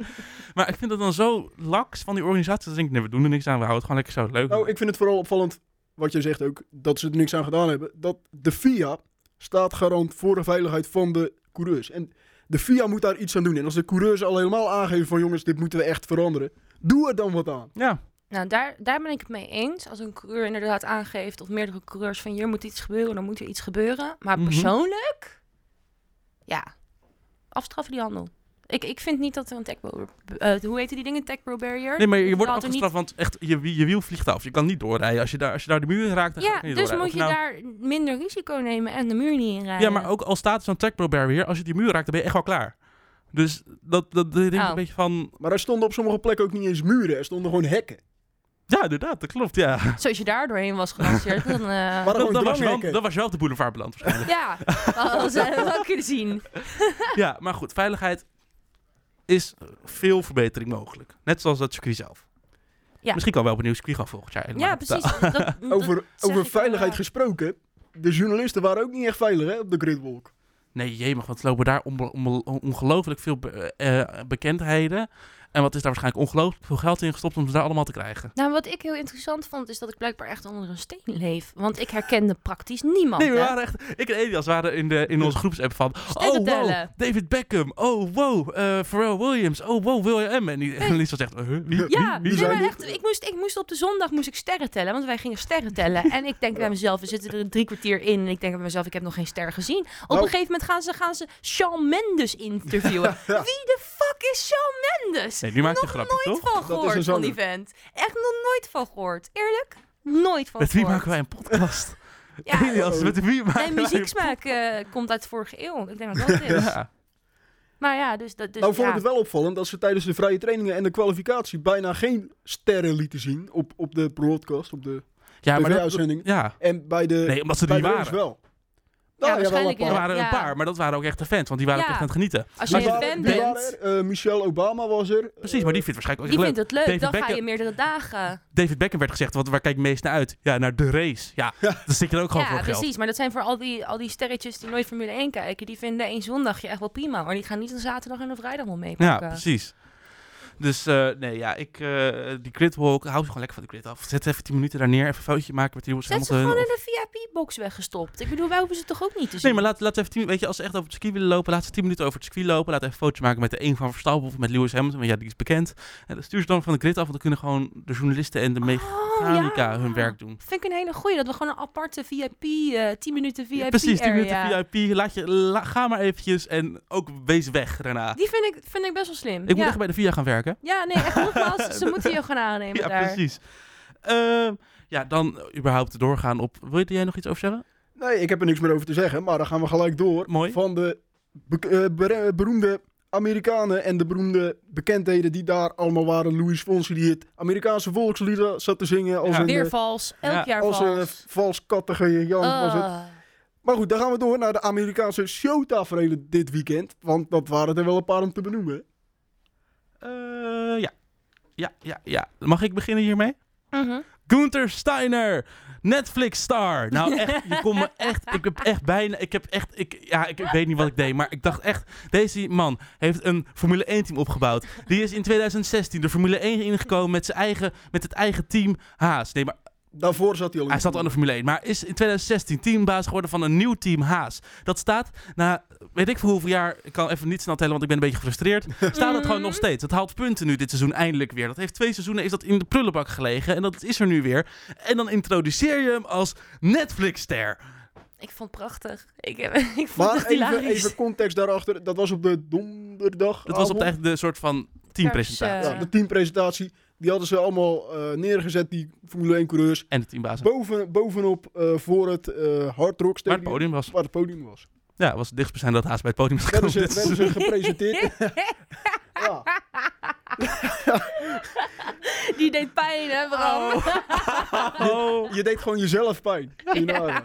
maar ik vind het dan zo laks van die organisatie. Dat denk ik, nee, we doen er niks aan. We houden het gewoon lekker zo leuk. Nou, ik vind het vooral opvallend, wat jij zegt ook, dat ze er niks aan gedaan hebben. Dat de FIA staat garant voor de veiligheid van de coureurs. En de FIA moet daar iets aan doen. En als de coureurs al helemaal aangeven van jongens, dit moeten we echt veranderen. Doe er dan wat aan. Ja, Nou, daar, daar ben ik het mee eens. Als een coureur inderdaad aangeeft, of meerdere coureurs, van hier moet iets gebeuren, dan moet er iets gebeuren. Maar Mhm. persoonlijk, ja, afstraffen die handel. Ik, ik vind niet dat er een tech bro- eh, hoe heet die dingen? Tech bro barrier? nee, maar je wordt niet- afgestraft, want echt, je, je wiel vliegt af. Je kan niet doorrijden. Als je daar, als je daar de muur in raakt, dan ga Ja, je niet dus doorrijden. moet je nou- daar minder risico nemen en de muur niet inrijden. Ja, maar ook al staat er zo'n trackbro barrier, als je die muur raakt, dan ben je echt wel klaar. Dus dat, dat, dat ik denk Oh. een beetje van... Maar er stonden op sommige plekken ook niet eens muren. Er stonden gewoon hekken. Ja, inderdaad, dat klopt, ja. Zoals je daar doorheen was gelanceerd, dan... eh, Maar dat, was je wel, dat was je wel op de boulevard beland waarschijnlijk. ja, dat zouden we wel kunnen zien. ja, maar goed, veiligheid is veel verbetering mogelijk. Net zoals dat circuit zelf. Ja. Misschien kan wel op een nieuw circuit gaan volgend jaar. helemaal. Ja, precies. Dat, dat Over, over veiligheid al, gesproken. De journalisten waren ook niet echt veilig hè, op de gridwalk. Nee, jemig, want lopen daar ongelooflijk veel be- eh, bekendheden. En wat is daar waarschijnlijk ongelooflijk veel geld in gestopt om ze daar allemaal te krijgen. Nou, wat ik heel interessant vond, is dat ik blijkbaar echt onder een steen leef. Want ik herkende praktisch niemand. Nee, we waren echt... Ik en Elias waren in, de, in onze groepsapp van... Oh, Sterren wow, tellen. David Beckham. Oh, wow, eh Pharrell Williams. Oh, wow, William. En die en Lisa zegt... wie, Ja, wie, wie nee, zijn maar die? echt, ik, moest, ik moest op de zondag moest ik sterren tellen, want wij gingen sterren tellen. En ik denk bij mezelf, we zitten er drie kwartier in en ik denk bij mezelf, ik heb nog geen ster gezien. Op Nou. een gegeven moment gaan ze, gaan ze Shawn Mendes interviewen. Ja. Wie de fuck is Shawn Mendes? Nee, die maakt een nog grapje, nooit toch? van Dat is gehoord een van die vent. Echt nog nooit van gehoord. Eerlijk? Nooit van Met wie gehoord. maken wij een podcast? Ja, Elias, met wie maken mijn wij een muzieksmaak eh, komt uit de vorige eeuw. Ik denk dat dat is. Ja. Maar ja, dus... dat dus, nou vond ja. ik het wel opvallend dat ze tijdens de vrije trainingen en de kwalificatie bijna geen sterren lieten zien op, op de broadcast, op de ja, maar dat, TV-uitzending. ja. En bij de, Nee, omdat ze de waren. wel. Nou, Ja, ja, waarschijnlijk, Er waren Ja. een paar, maar dat waren ook echt de fans, want die waren ook Ja. echt aan het genieten. Als je een fan bent. Eh, Michelle Obama was er. Precies, maar die vindt waarschijnlijk ook die vindt leuk. het leuk. David Dan ga Beckham- je meerdere dagen. David Beckham werd gezegd, wat, waar kijk je meest naar uit? Ja, naar de race. Ja, dan zit je er ook gewoon Ja, voor geld. precies. Maar dat zijn voor al die, al die sterretjes die nooit Formule 1 kijken. Die vinden één zondagje echt wel prima. Maar die gaan niet een zaterdag en een vrijdag wel Ja, meepakken. precies. Dus eh, nee, ja, ik, eh, die gridwalk, hou ze gewoon lekker van de grid af. Zet even 10 minuten daar neer, even een foutje maken met Lewis Zet ze Hamilton. gewoon in de VIP-box weggestopt. Ik bedoel, wij hoeven ze toch ook niet te zien? Nee, maar laat, laat even 10 weet je, als ze echt over het circuit willen lopen, laat ze 10 minuten over het circuit lopen. Laat even een maken met de een van Verstappen of met Lewis Hamilton, want ja, die is bekend. En dan stuur ze dan van de grid af, want dan kunnen gewoon de journalisten en de mechanica Oh, ja. hun werk doen. Vind ik een hele goeie. Dat we gewoon een aparte VIP, eh 10 minuten VIP Precies, 10 minuten area. VIP. Laat je, la- ga maar eventjes en ook wees weg daarna. Die vind ik, vind ik best wel slim. Ik moet ja. echt bij de VIA gaan werken. Ja, nee, echt nogmaals. ze moeten je gaan aannemen Ja, daar. precies. Ehm, ja, dan überhaupt doorgaan op... Wil jij nog iets over zeggen? Nee, ik heb er niks meer over te zeggen, maar dan gaan we gelijk door. Mooi. Van de be- eh, beroemde Amerikanen en de beroemde bekendheden die daar allemaal waren. Louis Fonsi die het Amerikaanse volkslied zat te zingen als Ja. een, Weer eh, vals. Elk Ja, jaar als een vals. valskattige Jan was het. Ah. Maar goed, dan gaan we door naar de Amerikaanse showtaferelen dit weekend. Want dat waren er wel een paar om te benoemen. Ja. Ja, ja. Mag ik beginnen hiermee? Mhm. Gunther Steiner, Netflix-star. Nou, echt, je kon me echt... Ik heb echt bijna... Ik heb echt... Ik, ja, ik, ik weet niet wat ik deed, maar ik dacht echt... Deze man heeft een Formule 1-team opgebouwd. Die is in 2016 de Formule 1 ingekomen met, zijn eigen, met het eigen team Haas. Nee, maar Daarvoor zat hij al in Hij zat al in de Formule 1, maar is in 2016 teambaas geworden van een nieuw team Haas. Dat staat na, weet ik voor hoeveel jaar, ik kan even niet snel tellen, want ik ben een beetje gefrustreerd. Staat het gewoon nog steeds. Het haalt punten nu dit seizoen eindelijk weer. Dat heeft twee seizoenen is dat in de prullenbak gelegen en dat is er nu weer. En dan introduceer je hem als Netflix-ster. Ik vond het prachtig. Ik, heb, ik vond het Maar even, even context daarachter. Dat was op de donderdag. Dat was op de, echt de soort van teampresentatie. Ja, de teampresentatie. Die hadden ze allemaal eh, neergezet, die Formule 1 coureurs. En de teambaas. Boven, bovenop eh, voor het eh Hard Rock Waar het podium was. Waar het podium was. Ja, het was het dichtstbijzijn dat Haas bij het podium Werden gekomen. ze, werden ze gepresenteerd. ja. Die deed pijn, hè, Bram? Oh. Je deed gewoon jezelf pijn. Je.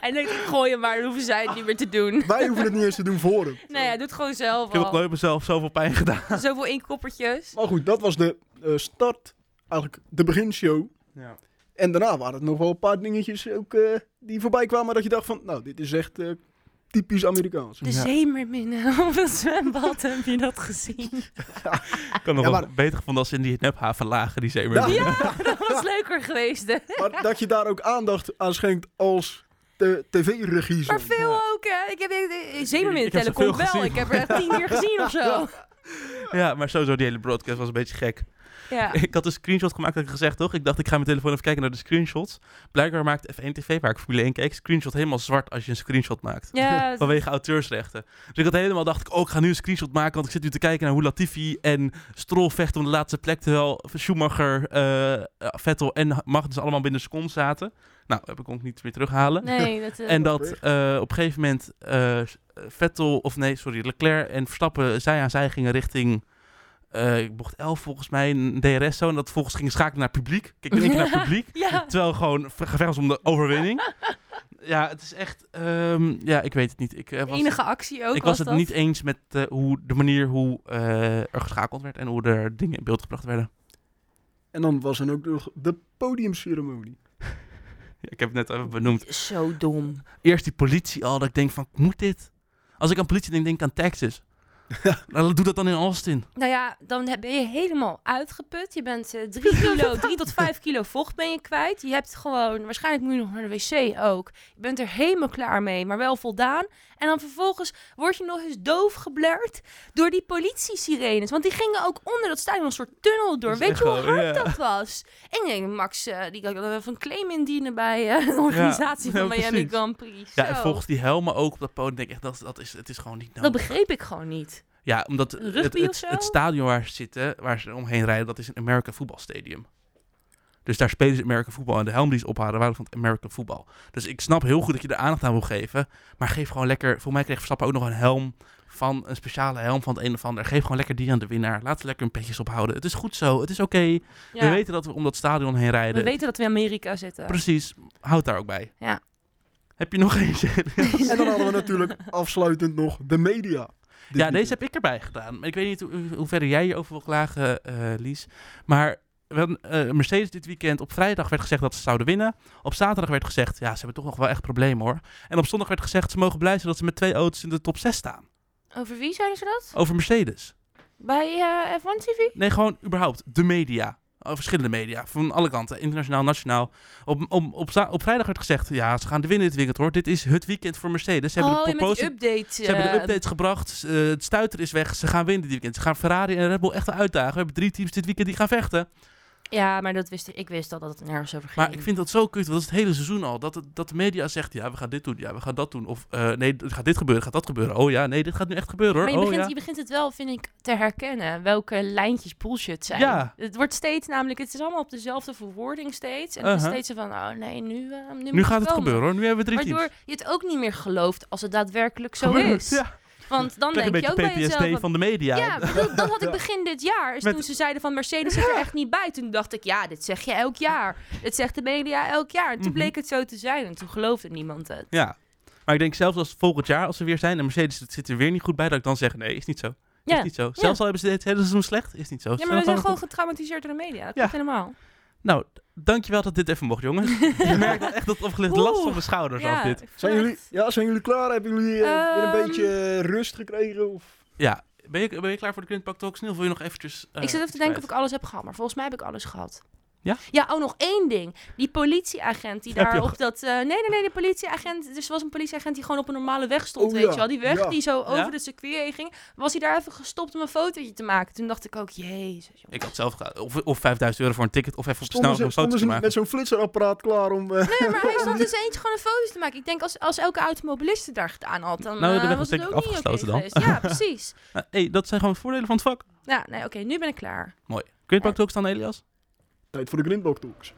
Hij denkt, ik gooi hem maar, dan hoeven zij het niet meer te doen. Wij hoeven het niet eens te doen voor hem. Nee, hij doet gewoon zelf Ik heb ook al. nooit mezelf zoveel pijn gedaan. Zoveel inkoppertjes. Maar goed, dat was de eh, start. Eigenlijk de beginshow. Ja. En daarna waren het nog wel een paar dingetjes ook, eh, die voorbij kwamen. Dat je dacht van, nou, dit is echt eh, typisch Amerikaans. De Ja. zeemerminnen op het zwembad, heb je dat gezien? Ik had nog Ja, wel beter gevonden als ze in die nephaven lagen, die zeemermin. Ja. Ja, dat was leuker geweest, hè? Maar dat je daar ook aandacht aan schenkt als de tv-regie. Maar veel ook, hè? Ik heb zeemerminnen komt wel. gezien. Ik heb er echt tien keer gezien of zo. Ja, maar sowieso die hele broadcast was een beetje gek. Ja. Ik had een screenshot gemaakt, had ik gezegd, toch? Ik dacht, ik ga mijn telefoon even kijken naar de screenshots. Blijkbaar maakt F1 TV, waar ik Formule 1 keek, screenshot helemaal zwart als je een screenshot maakt. Ja, Vanwege auteursrechten. Dus ik had helemaal dacht ik, oh, ik ga nu een screenshot maken, want ik zit nu te kijken naar hoe Latifi en Stroll vechten om de laatste plek, terwijl Schumacher, eh, Vettel en Magnussen allemaal binnen een seconde zaten. Nou, heb ik ook niet meer terughalen. nee, dat... eh, En dat eh, op een gegeven moment eh, Vettel, of nee, sorry, Leclerc en Verstappen zij aan zij gingen richting eh, bocht 11 volgens mij, een DRS zo. En dat volgens ging schakelen naar publiek. Kijk, keer naar publiek. Ja, Terwijl gewoon gevecht was om de overwinning. ja, het is echt, ehm, ja, ik weet het niet. Ik, eh, was, enige actie ook ik was het dat. niet eens met eh, hoe, de manier hoe eh, er geschakeld werd en hoe er dingen in beeld gebracht werden. En dan was er ook nog de podiumceremonie. Ja, ik heb het net even benoemd. Zo dom. Eerst die politie al, dat ik denk van, moet dit? Als ik aan politie denk, denk ik aan Texas. Nou, doe dat dan in Austin. Nou ja, dan ben je helemaal uitgeput. Je bent eh, drie kilo, drie tot vijf kilo vocht ben je kwijt. Je hebt gewoon, waarschijnlijk moet je nog naar de wc ook. Je bent er helemaal klaar mee, maar wel voldaan. En dan vervolgens word je nog eens doof geblerd door die politie-sirenes. Want die gingen ook onder dat stadion een soort tunnel door. Dat Weet je hoe wel, hard ja. dat was? En ik denk, Max, eh, die kan dan even een claim indienen bij eh, de organisatie Ja, van Miami precies. Grand Prix. Ja, en volgens die helmen ook op dat podium denk ik echt, dat, dat is, het is gewoon niet Dat nodig. begreep ik gewoon niet. Ja, omdat het, het, stadion waar ze zitten, waar ze omheen rijden, dat is een American voetbalstadium. Dus daar spelen ze American voetbal en de helm die ze ophalen waren van het American voetbal. Dus ik snap heel goed dat je er aandacht aan wil geven, maar geef gewoon lekker, voor mij kreeg Verstappen ook nog een helm van een speciale helm van het een of ander. Geef gewoon lekker die aan de winnaar. Laat ze lekker hun petjes ophouden. Het is goed zo, het is oké. Ja. We weten dat we om dat stadion heen rijden. We weten dat we in Amerika zitten. Precies, houd daar ook bij. Ja. Heb je nog eentje? En dan hadden we natuurlijk afsluitend nog de media. Dit Ja, deze heb ik erbij gedaan. Maar ik weet niet hoe, hoe verder jij hierover wil klagen, eh, Lies. Maar we eh, Mercedes dit weekend op vrijdag werd gezegd dat ze zouden winnen. Op zaterdag werd gezegd, ja, ze hebben toch nog wel echt problemen hoor. En op zondag werd gezegd, ze mogen blij zijn dat ze met twee auto's in de top 6 staan. Over wie zeiden ze dat? Over Mercedes. Bij eh, F1 TV? Nee, gewoon überhaupt de media. Oh, verschillende media, van alle kanten, internationaal, nationaal. Op, op, op, vrijdag werd gezegd, ja, ze gaan de winnen dit weekend hoor. Dit is het weekend voor Mercedes. Ze hebben oh, de proposal update. Ze hebben de eh, updates gebracht. eh, het stuiter is weg. Ze gaan winnen dit weekend. Ze gaan Ferrari en Red Bull echt uitdagen. We hebben drie teams dit weekend die gaan vechten. Ja, maar dat wist ik. Ik wist al dat het nergens over ging. Maar ik vind dat zo kut. want Dat is het hele seizoen al. Dat, het- dat de media zegt, ja, we gaan dit doen. Ja, we gaan dat doen. Of eh, nee, het gaat dit gebeuren. Gaat dat gebeuren. Oh ja, nee, dit gaat nu echt gebeuren hoor. Maar je oh begint, ja. je begint het wel, vind ik, te herkennen welke lijntjes bullshit zijn. Ja. Het wordt steeds namelijk, het is allemaal op dezelfde verwoording steeds. En het is Uh-huh. steeds van, oh nee, nu, eh, nu, gaat het gebeuren hoor. Nu hebben we drie Waardoor teams. je het ook niet meer gelooft als het daadwerkelijk zo Gebeurt, is. Ja. Want dan een denk je ook bij jezelf... PTSD van de media. Ja, dat, dat had ik begin dit jaar. Met- toen ze zeiden van Mercedes zit er echt niet bij. Toen dacht ik, ja, dit zeg je elk jaar. Dit zegt de media elk jaar. En toen Mhm. bleek het zo te zijn. En toen geloofde niemand het. Ja. Maar ik denk zelfs als volgend jaar, als we weer zijn en Mercedes zit er weer niet goed bij, dat ik dan zeg, nee, is niet zo. Is Ja, niet zo. Zelfs al hebben ze dit hele seizoen slecht, is niet zo. Ze ja maar we zijn gewoon getraumatiseerd door de media. Dat Ja. klopt helemaal. Nou, dankjewel dat dit even mocht, jongens. je merkt wel echt dat opgelicht last van mijn schouders af dit. Zijn jullie, ja, zijn jullie klaar? Hebben jullie eh, weer een Ehm. beetje eh, rust gekregen? Of? Ja, ben je, ben je klaar voor de Grindpak Talks? Niel, wil je nog eventjes... eh, ik zit even te denken of ik alles heb gehad. Maar volgens mij heb ik alles gehad. Ja? Ja, oh, nog één ding. Die politieagent die je daar op dat... eh, nee, nee, nee, de politieagent... Dus er was een politieagent die gewoon op een normale weg stond, Oh, weet ja, je wel. Die weg ja. die zo over Ja? de circuit heen ging. Was hij daar even gestopt om een fotootje te maken. Toen dacht ik ook, jezus, jongen. Ik had zelf. Of, of 5000 euro voor een ticket, of even op snel een foto te maken. met zo'n flitserapparaat klaar om... eh, Nee, maar hij stond dus eentje gewoon een foto's te maken. Ik denk als, als elke automobilist het daar gedaan had, dan Nou, eh, was het ook ik niet oké afgesloten dan. Ja, precies. Hey, dat zijn gewoon voordelen van het vak. Ja, nee, oké, nu ben ik klaar. Mooi. Grindpak Talks dan, Elias? Tijd voor de Grindbok Talks.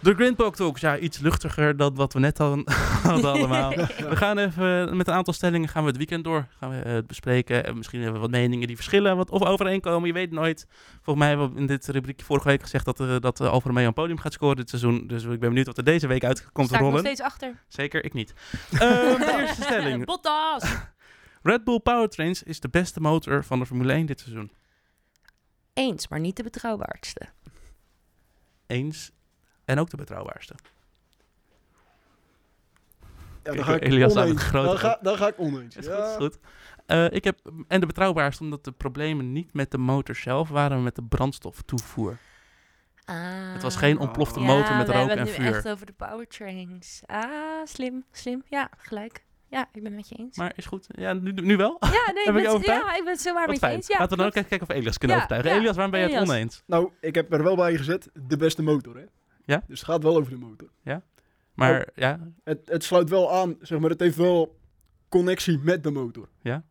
De Grindpak Talks, ja, iets luchtiger dan wat we net hadden, hadden allemaal. We gaan even met een aantal stellingen gaan we het weekend door. Gaan we eh, het bespreken. En misschien hebben we wat meningen die verschillen wat, of overeenkomen. Je weet het nooit. Volgens mij hebben we in dit rubriekje vorige week gezegd dat, eh dat eh, Alfa Romeo een podium gaat scoren dit seizoen. Dus ik ben benieuwd wat er deze week uit komt Sta ik nog rollen. steeds achter. Zeker, ik niet. Ehm, de eerste stelling. Bottas! Red Bull Powertrains is de beste motor van de Formule 1 dit seizoen. Eens, maar niet de betrouwbaarste. Eens. En ook de betrouwbaarste. Ja, Kijk, dan ga ik Elias aan het Dan ga, dan ga ik oneens. Is Ja. goed, is goed. Eh, ik heb, en de betrouwbaarste omdat de problemen niet met de motor zelf waren, maar met de brandstoftoevoer. Het was geen ontplofte Ja, motor met we rook hebben en het nu vuur. echt over de powertrains. Ah, slim, slim. Ja, gelijk. Ja, ik ben het met je eens. Maar is goed. Ja, nu, nu wel? ja, nee, Heb ik ik ben, overtuigd? ja, ik ben het zo waar met je eens. Ja, Laten we dan ook even kijken of Elias kunnen Ja, overtuigen. ja. Elias, waarom ben je het oneens? Nou, ik heb er wel bij gezet de beste motor. Hè? Ja? Dus het gaat wel over de motor. Maar Oh. ja, Het, het sluit wel aan, zeg maar, het heeft wel connectie met de motor. Ja.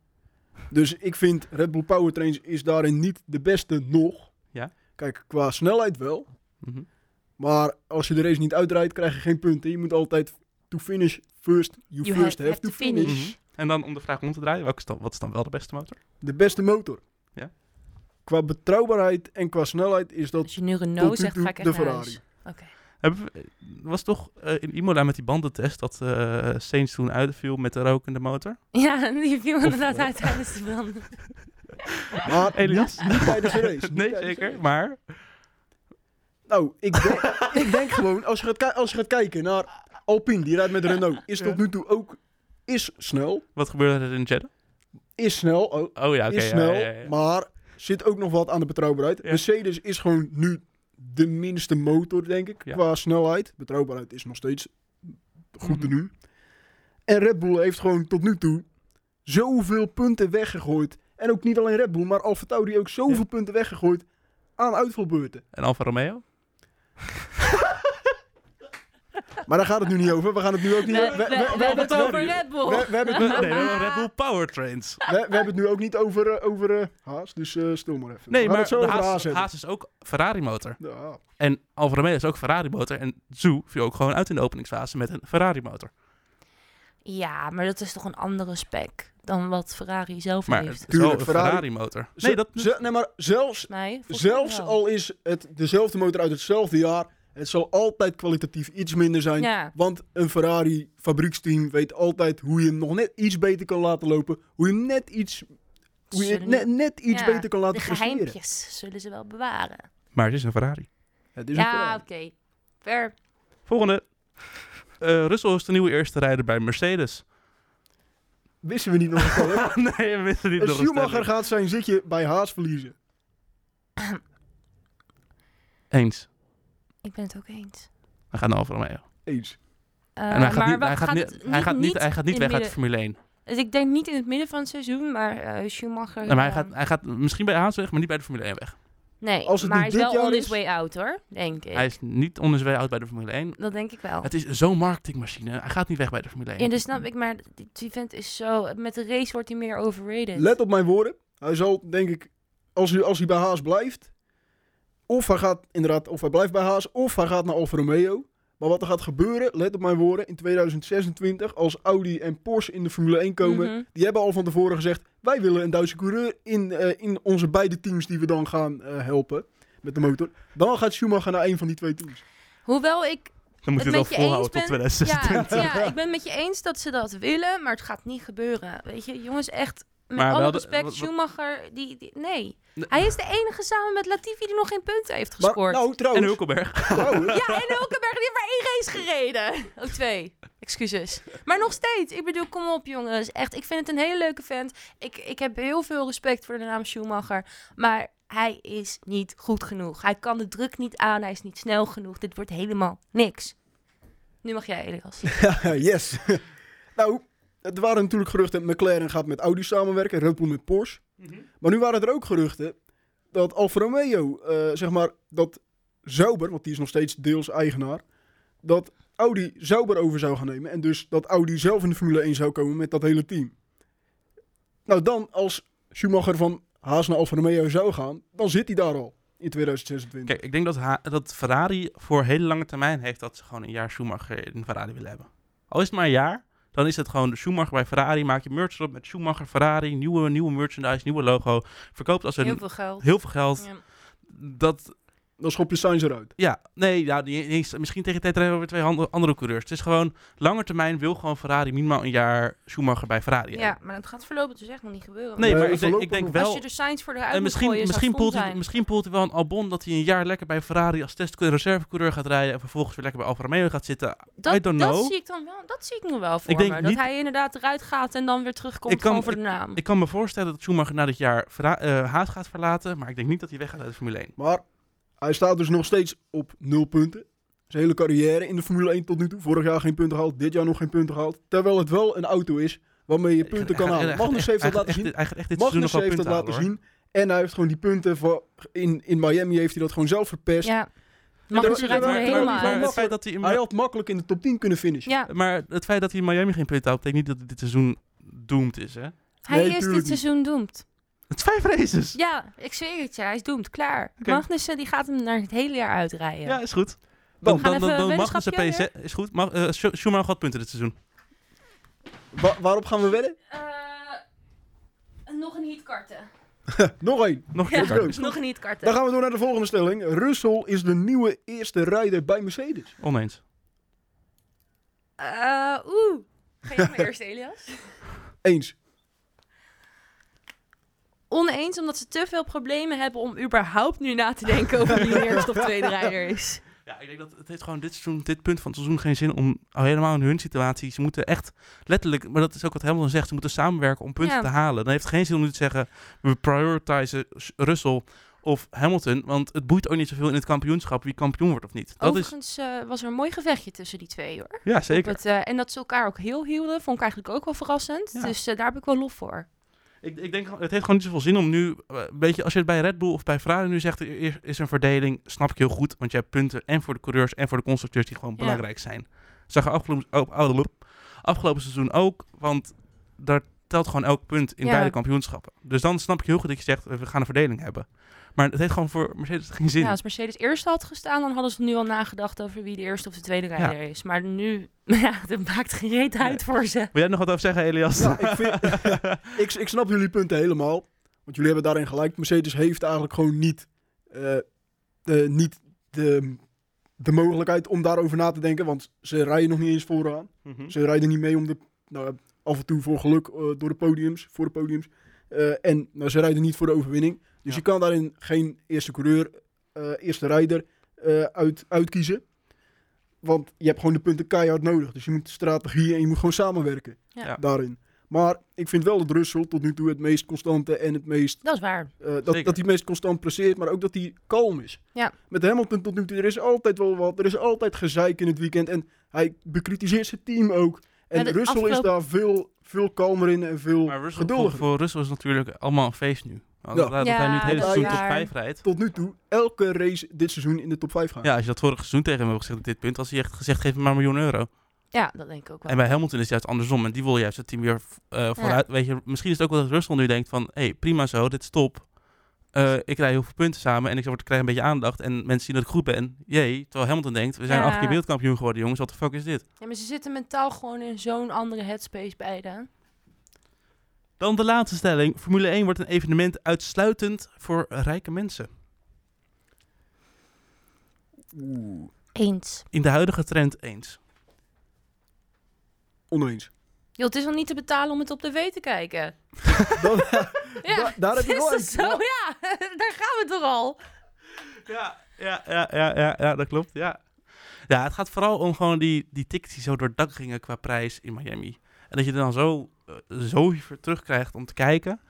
Dus ik vind Red Bull Powertrains is daarin niet de beste nog. Ja. Kijk, qua snelheid wel. mhm. Maar als je de race niet uitrijdt, krijg je geen punten. Je moet altijd to finish first. You, You first have- to finish. Mhm. En dan om de vraag om te draaien, welke is dan, wat is dan wel de beste motor? De beste motor. Ja. Qua betrouwbaarheid en qua snelheid is dat Als je nu Renault tot nu zegt, ga ik echt de naar Ferrari. Oké. Hebben we, was toch eh, in Imola met die bandentest dat eh Sainz toen uitviel met de rokende motor? Ja, die viel inderdaad uit tijdens de branden. Maar Elias? niet, niet tijdens de race. nee, zeker. race. Maar Nou, ik denk, ik denk gewoon, als je, gaat, als je gaat kijken naar Alpine, die rijdt met Renault, is tot nu toe ook is snel. Wat gebeurde er in Jeddah? Is snel, oh, Oh ja, oké. is ja, snel, ja, ja. maar zit ook nog wat aan de betrouwbaarheid. Ja. Mercedes is gewoon nu de minste motor, denk ik, Ja. qua snelheid. Betrouwbaarheid is nog steeds goed te Mhm. doen. En Red Bull heeft gewoon tot nu toe zoveel punten weggegooid. En ook niet alleen Red Bull, maar Alfa Tauri ook zoveel Ja. punten weggegooid aan uitvalbeurten. En Alfa Romeo? Maar daar gaat het nu niet over. We gaan het nu ook niet over. we, We, we we- we hebben het over Red Bull. we- hebben het Nee, Red Bull Powertrains. we- we hebben het nu ook niet over, eh, over eh, Haas, dus eh, stil maar even. Nee, maar de Haas. Haas is ook Ferrari motor. Ja. En Alfa Romeo is ook Ferrari motor. En Zhu viel ook gewoon uit in de openingsfase met een Ferrari motor. Ja, maar dat is toch een andere spec dan wat Ferrari zelf Maar heeft. wel een Ferrari- Ferrari motor. Ze- Nee, dat, nee, maar zelfs, zelfs al is het dezelfde motor uit hetzelfde jaar, het zal altijd kwalitatief iets minder zijn. Ja, Want een Ferrari fabrieksteam weet altijd hoe je hem nog net iets beter kan laten lopen. Hoe je hem net iets, hoe je Zullen net, net iets ja, beter kan laten de presteren. geheimpjes zullen ze wel bewaren. maar het is een Ferrari. Het is een Ja, oké. Ver. Volgende. Eh Russell is de nieuwe eerste rijder bij Mercedes. Wisten we niet nog een stelling? nee, we wisten niet En nog een Schumacher gaat zijn zitje bij Haas verliezen. Eens. Ik ben het ook eens. Hij gaat naar Alfa Romeo. Eens. Eh, en hij gaat maar niet, hij gaat niet, hij gaat niet, hij gaat niet in weg uit de Formule 1. Dus ik denk niet in het midden van het seizoen, maar eh, Schumacher... Nee, maar hij eh, gaat, hij gaat misschien bij Haas weg, maar niet bij de Formule 1 weg. Nee, Als het maar hij niet is wel on his is- way out hoor, denk ik. Hij is niet on his way out bij de Formule 1. Dat denk ik wel. Het is zo'n marketingmachine. Hij gaat niet weg bij de Formule 1. Ja, dus snap ik, maar die die vent is zo... Met de race wordt hij meer overrated. Let op mijn woorden. Hij zal, denk ik, als hij, als hij bij Haas blijft, of hij gaat inderdaad, of hij blijft bij Haas, of hij gaat naar Alfa Romeo. Maar wat er gaat gebeuren, let op mijn woorden, in 2026, als Audi en Porsche in de Formule 1 komen, Mhm. die hebben al van tevoren gezegd, wij willen een Duitse coureur in, eh, in onze beide teams die we dan gaan eh, helpen met de motor. Dan gaat Schumacher naar een van die twee teams. Hoewel ik Dan moet het met wel je volhouden tot eens ben- 2026. Ja, ja, ik ben het met je eens dat ze dat willen, maar het gaat niet gebeuren. Weet je, jongens, echt. Met Maar alle wel de- respect, wat- Schumacher, die, die- nee. Hij is de enige samen met Latifi die nog geen punten heeft Maar, gescoord. nou, En trouwens, Hulkenberg. trouwens, Ja, en Hulkenberg die heeft maar één race gereden. Ook twee. Excuses. Maar nog steeds. Ik bedoel, kom op jongens. Echt, ik vind het een hele leuke vent. Ik, ik heb heel veel respect voor de naam Schumacher. Maar hij is niet goed genoeg. Hij kan de druk niet aan. Hij is niet snel genoeg. Dit wordt helemaal niks. Nu mag jij, Elias. yes. nou, er waren natuurlijk geruchten, McLaren gaat met Audi samenwerken, Red Bull met Porsche. Maar nu waren er ook geruchten dat Alfa Romeo, eh, zeg maar, dat Sauber, want die is nog steeds deels eigenaar, dat Audi Sauber over zou gaan nemen. En dus dat Audi zelf in de Formule 1 zou komen met dat hele team. Nou, dan als Schumacher van Haas naar Alfa Romeo zou gaan, dan zit hij daar al in 2026. Kijk, ik denk dat, Ha- dat Ferrari voor hele lange termijn heeft dat ze gewoon een jaar Schumacher in Ferrari willen hebben. Al is het maar een jaar, dan is het gewoon de Schumacher bij Ferrari. Maak je merch erop met Schumacher, Ferrari, nieuwe, nieuwe merchandise, nieuwe logo. Verkoopt als een Heel veel geld. heel veel geld. Ja. Dat, Dan schop je Sainz eruit. ja, nee, ja, die- die is- misschien tegen de tijd rijden we weer twee andere, andere coureurs. Het is gewoon, langer termijn wil gewoon Ferrari minimaal een jaar Schumacher bij Ferrari hebben. Ja, maar dat gaat voorlopig dus echt nog niet gebeuren. Nee, Nee, maar ik denk, ik denk wel... Als je er signs voor eruit En moet misschien, gooien, misschien, poelt hij, misschien poelt hij wel een Albon dat hij een jaar lekker bij Ferrari als testreservecoureur gaat rijden en vervolgens weer lekker bij Alfa Romeo gaat zitten. Dat, I don't dat know. zie ik dan wel. Dat zie ik nog wel voor Ik denk me. niet- Dat hij inderdaad eruit gaat en dan weer terugkomt Ik kan- gewoon voor de naam. Ik kan me voorstellen dat Schumacher na dit jaar eh, Haas gaat verlaten, maar ik denk niet dat hij weggaat uit de Formule 1. Maar hij staat dus nog steeds op nul punten. Zijn hele carrière in de Formule 1 tot nu toe. Vorig jaar geen punten gehaald, dit jaar nog geen punten gehaald. Terwijl het wel een auto is waarmee je punten kan halen. Magnus heeft dat laten zien. echt- Hij gaat echt dit seizoen nog Magnus heeft dat laten zien. En hij heeft gewoon die punten voor, in, in Miami heeft hij dat gewoon zelf verpest. Ja. Magnus rijdt er helemaal uit. het feit dat hij, in- Hij had makkelijk in de top 10 kunnen finishen. Ja, maar het feit dat hij in Miami geen punten haalt, betekent niet dat hij dit seizoen doomed is, hè? hij Nee, is dit seizoen doemd. Het is vijf races. Ja, ik zweer het je, hij is doemd. Klaar. Magnussen die gaat hem naar het hele jaar uitrijden. Ja, is goed. Dan, Dan, gaan dan, Magnussen PZ is goed. Mag, eh, Schu- Schumacher had punten dit seizoen. wa- waarop gaan we wedden? Eh, nog een heatkarten. Nog één. Nog Ja, een. Let's go. nog een heatkarten. Dan gaan we door naar de volgende stelling. Russell is de nieuwe eerste rijder bij Mercedes. Oneens. Eh, Oeh. Ga jij maar eerst, Elias? Eens. Oneens, omdat ze te veel problemen hebben om überhaupt nu na te denken over wie de eerste of tweede rijder is. Ja, ik denk dat het heeft gewoon dit, seizoen, dit punt van het seizoen geen zin om al helemaal in hun situatie. Ze moeten echt letterlijk, maar dat is ook wat Hamilton zegt, ze moeten samenwerken om punten Ja. te halen. Dan heeft het geen zin om nu te zeggen, we prioritizen Russell of Hamilton, want het boeit ook niet zoveel in het kampioenschap wie kampioen wordt of niet. Dat is, Overigens eh, was er een mooi gevechtje tussen die twee hoor. ja, Op zeker. het, eh, en dat ze elkaar ook heel hielden, vond ik eigenlijk ook wel verrassend. Ja. Dus eh, daar heb ik wel lof voor. Ik, ik denk, het heeft gewoon niet zoveel zin om nu, eh, een beetje, als je het bij Red Bull of bij Ferrari nu zegt, er is- een verdeling, snap ik heel goed, want je hebt punten en voor de coureurs en voor de constructeurs die gewoon Ja. belangrijk zijn. Zag je afgelopen, afgelopen seizoen ook, want daar telt gewoon elk punt in Ja. beide kampioenschappen. Dus dan snap ik heel goed dat je zegt, eh, we gaan een verdeling hebben. Maar het heeft gewoon voor Mercedes geen zin. Ja, als Mercedes eerst had gestaan, dan hadden ze nu al nagedacht over wie de eerste of de tweede rijder is. Maar nu, ja, dat maakt geen reet uit voor ze. Wil jij nog wat over zeggen, Elias? Ja, ik, vind, ik, ik snap jullie punten helemaal. Want jullie hebben daarin gelijk. Mercedes heeft eigenlijk gewoon niet, eh, de, niet de, de mogelijkheid om daarover na te denken. Want ze rijden nog niet eens vooraan. Mhm. Ze rijden niet mee om de, nou, af en toe voor geluk eh, door de podiums, voor de podiums. Eh, en nou, ze rijden niet voor de overwinning. Dus Ja. je kan daarin geen eerste coureur, eh, eerste rijder eh, uit, uitkiezen. Want je hebt gewoon de punten keihard nodig. Dus je moet strategie en je moet gewoon samenwerken daarin. Maar ik vind wel dat Russell tot nu toe het meest constante en het meest... Dat is waar. eh, dat, Zeker. dat hij het meest constant presteert, maar ook dat hij kalm is. Ja. Met Hamilton tot nu toe, er is altijd wel wat. Er is altijd gezeik in het weekend. En hij bekritiseert zijn team ook. En Russell is daar veel, veel kalmer in en veel Maar Russell, voor, geduldiger. voor Russell is natuurlijk allemaal een feest nu. Ja. Dat, hij nu het hele seizoen vijf rijdt. Tot nu toe, elke race dit seizoen in de top 5 gaan. Ja, als je dat vorig seizoen tegen hem hebt gezegd op dit punt, had hij echt gezegd, geef me maar een miljoen euro. Ja, dat denk ik ook wel. En bij Hamilton is het juist andersom. En die wil juist het team weer eh, vooruit. Weet je, misschien is het ook wel dat Russell nu denkt van, hé, hey, prima zo, dit is top. Eh, ik rij heel veel punten samen en ik word- krijg een beetje aandacht. En mensen zien dat ik goed ben. Jee, terwijl Hamilton denkt, we zijn Ja. acht keer wereldkampioen geworden, jongens. Wat de fuck is dit? Ja, maar ze zitten mentaal gewoon in zo'n andere headspace beide. Dan de laatste stelling. Formule 1 wordt een evenement uitsluitend voor rijke mensen. Oeh, Eens. In de huidige trend eens. oneens. Joh, het is nog niet te betalen om het op tv te kijken. Dan, Ja, Da- daar heb je wel zo? Ja, daar gaan we toch al. Ja, ja, ja, ja, ja, ja, dat klopt. Ja. ja, het gaat vooral om gewoon die, die tickets die zo door het dak gingen qua prijs in Miami. En dat je er dan zo, eh, zo terugkrijgt om te kijken.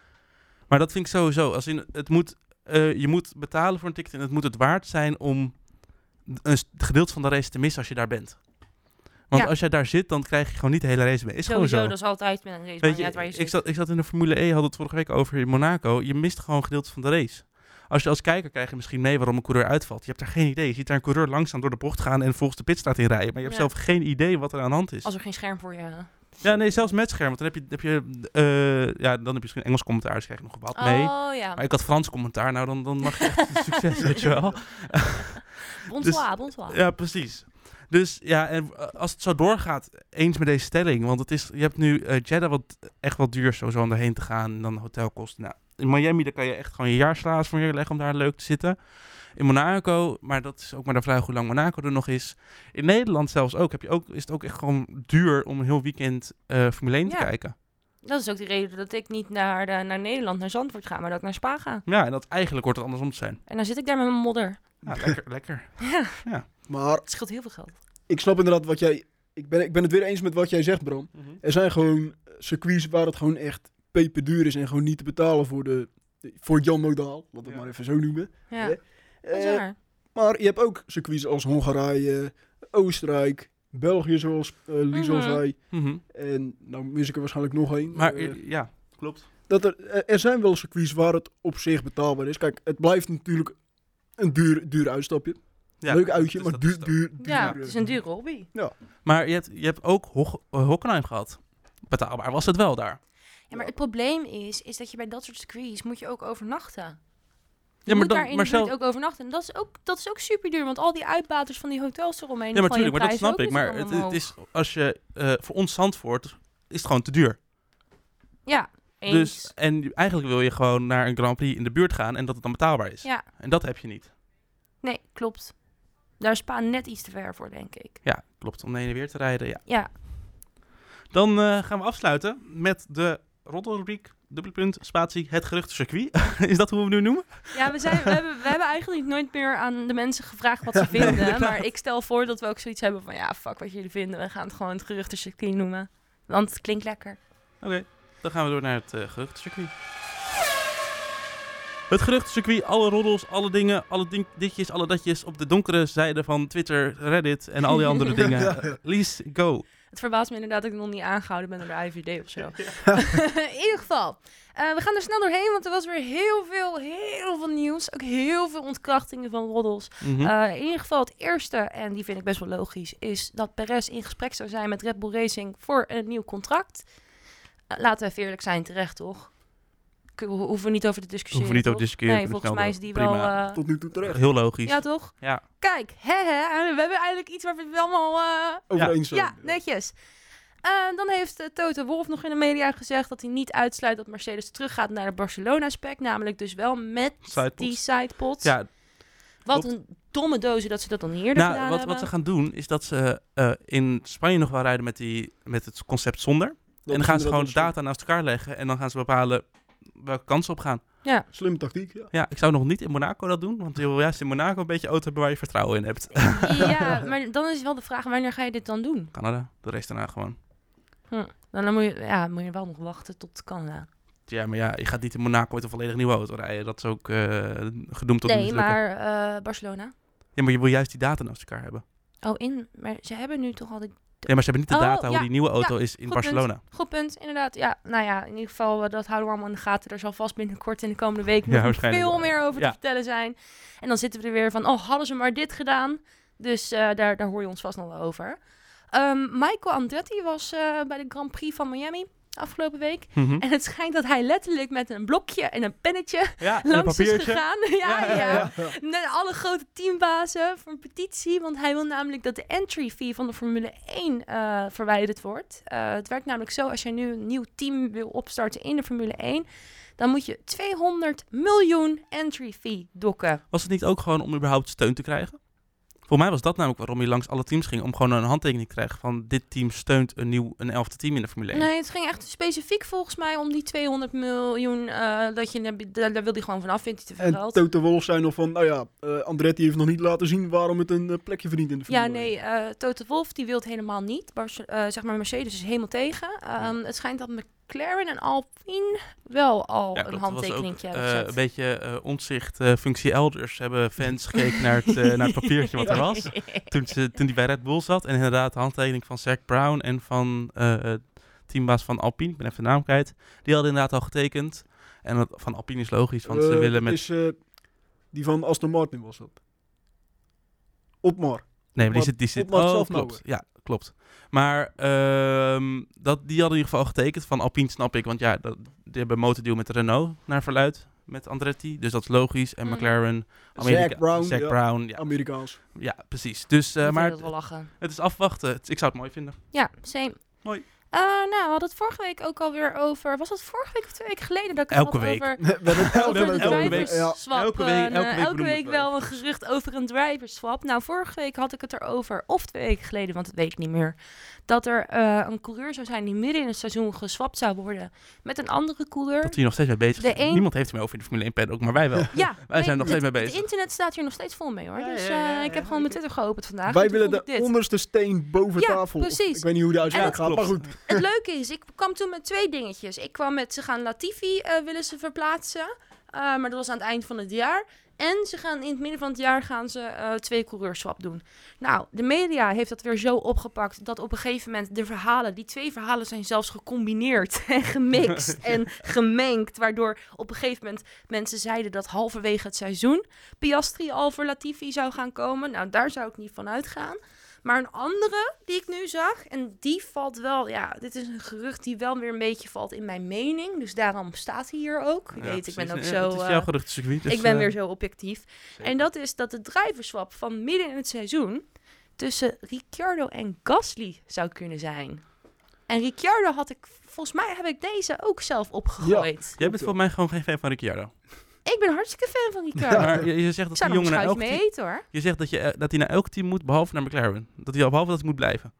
Maar dat vind ik sowieso. Als in, het moet, eh, je moet betalen voor een ticket en het moet het waard zijn om een gedeelte van de race te missen als je daar bent. Want Ja. als jij daar zit, dan krijg je gewoon niet de hele race mee. Is gewoon zo. dat is altijd met een race. Weet je, uit waar je ik, zit. zat, ik zat in de Formule E, had het vorige week over in Monaco. Je mist gewoon gedeeltes van de race. Als je als kijker krijg je misschien mee waarom een coureur uitvalt. Je hebt daar geen idee. Je ziet daar een coureur langzaam door de bocht gaan en volgens de pitstraat in rijden. Maar je hebt Ja. zelf geen idee wat er aan de hand is. Als er geen scherm voor je... Ja, nee, zelfs met scherm. Want dan heb je, heb je, eh, ja, dan heb je misschien Engels commentaar, dus krijg je nog wat mee. Oh ja. Maar ik had Frans commentaar, nou dan, dan mag je echt succes, weet je wel. Bonsoir, bonsoir. Ja, precies. Dus ja, en eh, als het zo doorgaat, eens met deze stelling. Want het is, je hebt nu eh Jeddah wat echt wel duur sowieso om daarheen te gaan. En dan hotelkosten. Nou, in Miami daar kan je echt gewoon je jaarsalaris voor neerleggen om daar leuk te zitten. In Monaco, maar dat is ook maar de vraag hoe lang Monaco er nog is. In Nederland zelfs ook, heb je ook is het ook echt gewoon duur om een heel weekend eh Formule 1 te Ja. kijken. Dat is ook de reden dat ik niet naar, de, naar Nederland, naar Zandvoort ga, maar dat ik naar Spa ga. Ja, en dat eigenlijk hoort het andersom te zijn. En dan zit ik daar met mijn modder. Ja, lekker, lekker. Maar Het scheelt heel veel geld. ik snap inderdaad wat jij... Ik ben, ik ben het weer eens met wat jij zegt, Bram. Er zijn gewoon circuits waar het gewoon echt peperduur is en gewoon niet te betalen voor, de, voor Jan Modaal. Laten we het Ja. maar even zo noemen. Ja, Eh, dat is Eh, waar. maar je hebt ook circuits als Hongarije, Oostenrijk, België zoals eh Lies al Mhm. zei. Mhm. En nou mis ik er waarschijnlijk nog één. Maar Eh, eh, ja, klopt. dat er, er- er zijn wel circuits waar het op zich betaalbaar is. Kijk, het blijft natuurlijk een duur, duur uitstapje. Ja, Leuk uitje, dus maar duur, duur, duur. Ja, het is een dure hobby. Maar je hebt, je hebt ook Hoch, eh, Hockenheim gehad. Betaalbaar was het wel daar. Ja, maar het probleem is, is dat je bij dat soort circuits moet je ook overnachten. Je Ja, maar, moet dan, daar in zelf, ook overnachten. En dat is ook, dat is ook super duur, want al die uitbaters van die hotels eromheen... ja, maar die gooien tuurlijk, maar dat snap ik. Maar het, het is, als je, eh, voor ons Zandvoort is het gewoon te duur. Ja, eens. Dus, en eigenlijk wil je gewoon naar een Grand Prix in de buurt gaan en dat het dan betaalbaar is. Ja, En dat heb je niet. nee, klopt. Daar is Spa net iets te ver voor, denk ik. Ja, klopt. Om de heen en weer te rijden, ja. Ja, Dan eh, gaan we afsluiten met de roddelrubriek dubbelpunt, spatie, het geruchtencircuit. is dat hoe we hem nu noemen? Ja, we, zijn, we, hebben, we hebben eigenlijk nooit meer aan de mensen gevraagd wat ze vinden. maar ik stel voor dat we ook zoiets hebben van... Ja, fuck wat jullie vinden. We gaan het gewoon het geruchtencircuit noemen. Want het klinkt lekker. Oké, dan gaan we door naar het uh, geruchtencircuit. Het geruchtencircuit, alle roddels, alle dingen, alle ding, ditjes, alle datjes op de donkere zijde van Twitter, Reddit en al die andere dingen. Lies, go. Het verbaast me inderdaad dat ik nog niet aangehouden ben door de IVD of zo. in ieder geval, uh, we gaan er snel doorheen, want er was weer heel veel, heel veel nieuws. Ook heel veel ontkrachtingen van roddels. Mhm. Uh, in ieder geval het eerste, en die vind ik best wel logisch, is dat Perez in gesprek zou zijn met Red Bull Racing voor een nieuw contract. Uh, laten we eerlijk zijn, terecht toch? We hoeven niet over te discussiëren. Hoeven niet over te discussiëren. Nee, volgens mij is die wel... Uh... Tot nu toe terecht. Heel logisch. Ja, toch? Ja. Kijk, hè, hè, we hebben eigenlijk iets waar we het allemaal... Uh... Over eens zijn. Ja, netjes. Uh, dan heeft uh, Toto Wolf nog in de media gezegd dat hij niet uitsluit dat Mercedes teruggaat naar de Barcelona-spec. Namelijk dus wel met Sidepods. die sidepods. Ja, Wat klopt. een domme doze dat ze dat dan eerder nou, gedaan wat, hebben. wat ze gaan doen is dat ze uh, in Spanje nog wel rijden met, die, met het concept zonder. Dat en dan gaan ze gewoon de inderdaad data naast elkaar leggen en dan gaan ze bepalen welke kansen op gaan. Ja. Slimme tactiek, ja. Ja, ik zou nog niet in Monaco dat doen, want je wil juist in Monaco een beetje auto hebben waar je vertrouwen in hebt. ja, maar dan is wel de vraag, wanneer ga je dit dan doen? Canada, de race daarna gewoon. Hm. Dan moet je, ja, moet je wel nog wachten tot Canada. Ja, maar ja, je gaat niet in Monaco met een volledig nieuwe auto rijden. Dat is ook uh, gedoemd tot Nee, mislukken. maar uh, Barcelona. Ja, maar je wil juist die data naast elkaar hebben. Oh, in, maar ze hebben nu toch al die... Ja, maar ze hebben niet de Oh, data ja, hoe die nieuwe auto ja, is in goed Barcelona. Punt, goed punt, inderdaad. Ja, nou ja, in ieder geval, uh, dat houden we allemaal in de gaten. Er zal vast binnenkort in de komende week Ja, nog veel meer over te vertellen zijn. En dan zitten we er weer van, oh, hadden ze maar dit gedaan. Dus uh, daar, daar hoor je ons vast nog wel over. Um, Michael Andretti was uh, bij de Grand Prix van Miami afgelopen week. Mhm. En het schijnt dat hij letterlijk met een blokje en een pennetje Ja, en een langs is gegaan. ja, ja, alle grote teambazen voor een petitie. Want hij wil namelijk dat de entry fee van de Formule 1 uh, verwijderd wordt. Uh, het werkt namelijk zo, als je nu een nieuw team wil opstarten in de Formule 1... dan moet je 200 miljoen entry fee dokken. Was het niet ook gewoon om überhaupt steun te krijgen? Voor mij was dat namelijk waarom je langs alle teams ging. Om gewoon een handtekening te krijgen van dit team steunt een nieuw, een elfde team in de Formule 1. Nee, het ging echt specifiek volgens mij om die 200 miljoen. Uh, dat je, daar, daar wil hij gewoon vanaf, vindt hij te veel En geld. Toto Wolff zei nog van, nou ja, uh, Andretti heeft nog niet laten zien waarom het een uh, plekje verdient in de Formule Ja, nee, uh, Toto Wolff die wil het helemaal niet. Maar, zeg maar, Mercedes is helemaal tegen. Um, ja. Het schijnt dat McLaren en Alpine wel al ja, een handtekening hebben uh, gezet. Een beetje uh, ontzicht, uh, functie elders. Hebben fans gekeken naar, het, uh, naar het papiertje wat er was. Toen, ze, toen die bij Red Bull zat. En inderdaad, de handtekening van Zac Brown en van uh, teambaas van Alpine. Ik ben even de naam kwijt. Die hadden inderdaad al getekend. En dat, van Alpine is logisch, want ze willen met... Is, uh, die van Aston Martin was dat. Opmar. Nee, maar die zit... Die zit oh, klopt. Ja, klopt. Maar uh, dat, die hadden in ieder geval getekend. Van Alpine snap ik, want ja, dat, die hebben een motordeal met Renault naar verluid. Met Andretti, dus dat is logisch. En Mm. McLaren, Amerika, Zac Brown, Zac ja. Brown, ja, Amerikaans. ja, precies. Dus, uh, Ik maar het is afwachten. Ik zou het mooi vinden. Ja, same. Mooi. Uh, nou, we hadden het vorige week ook alweer over... Was dat vorige week of twee weken geleden dat ik het Elke had week. over... Het elke de week elke week. Elke week- en, elke eh, week elke week we wel een het. gerucht over een drivers swap. Nou, vorige week had ik het erover, of twee weken geleden, want dat weet ik niet meer. Dat er eh, een coureur zou zijn die midden in het seizoen geswapt zou worden met een andere coureur. Dat hier nog steeds mee bezig een- Niemand heeft er mee over in de Formule 1 paddock, maar wij wel. Ja, Wij zijn nog het- steeds mee bezig. Het internet staat hier nog steeds vol mee hoor. Ja, dus ja, ja, eh, ja, ik heb gewoon mijn Twitter geopend vandaag. Wij willen de dit. onderste steen boven Ja, tafel. precies. Ik weet niet hoe de uitspraak gaat, maar goed. Het leuke is, ik kwam toen met twee dingetjes. Ik kwam met, ze gaan Latifi eh, willen ze verplaatsen. Eh, maar dat was aan het eind van het jaar. En ze gaan in het midden van het jaar gaan ze eh, twee coureurswap doen. Nou, de media heeft dat weer zo opgepakt dat op een gegeven moment de verhalen, die twee verhalen zijn zelfs gecombineerd en gemixt en gemengd. Waardoor op een gegeven moment mensen zeiden dat halverwege het seizoen Piastri al voor Latifi zou gaan komen. Nou, daar zou ik niet van uitgaan. Maar een andere die ik nu zag, en die valt wel, ja, dit is een gerucht die wel weer een beetje valt in mijn mening. Dus daarom staat hij hier ook. Je Ja, weet, ik ben ook zo. Het is eh, jouw geruchtencircuit. Dus, ik ben eh, weer zo objectief. En dat is dat de driverswap van midden in het seizoen tussen Ricciardo en Gasly zou kunnen zijn. En Ricciardo had ik, volgens mij heb ik deze ook zelf opgegooid. Jij bent voor mij gewoon geen fan van Ricciardo. Ik ben hartstikke fan van Ricciardo. Maar je, je zegt dat die jongen naar elk mee eten hoor. Je zegt dat, je, eh, dat hij naar elk team moet, behalve naar McLaren. Dat hij, behalve dat hij moet blijven.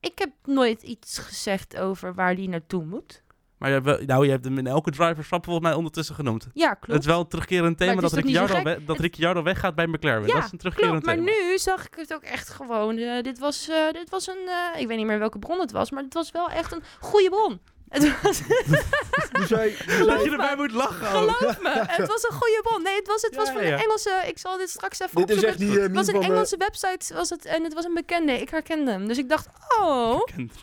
Ik heb nooit iets gezegd over waar die naartoe moet. Maar je hebt, nou, je hebt hem in elke driver Verstappen volgens mij ondertussen genoemd. Ja, Het klopt. is wel een terugkerend thema Maar het dat Ricciardo, we- dat Het- Ricciardo weggaat bij McLaren. Ja, dat is een terugkerend Klopt, maar thema. nu zag ik het ook echt gewoon. eh, dit, was, eh, dit was een. ik weet niet meer welke bron het was, maar het was wel echt een goede bron. Het was, Die zei, Dat je erbij moet lachen. ook. geloof me, het was een goede bron. Nee, het was, het was Ja, van ja. een Engelse. Ik zal dit straks even dit is opzoeken. echt die eh, Het was een eh, Engelse website was het, en het was een bekende. Ik herkende hem. Dus ik dacht, oh.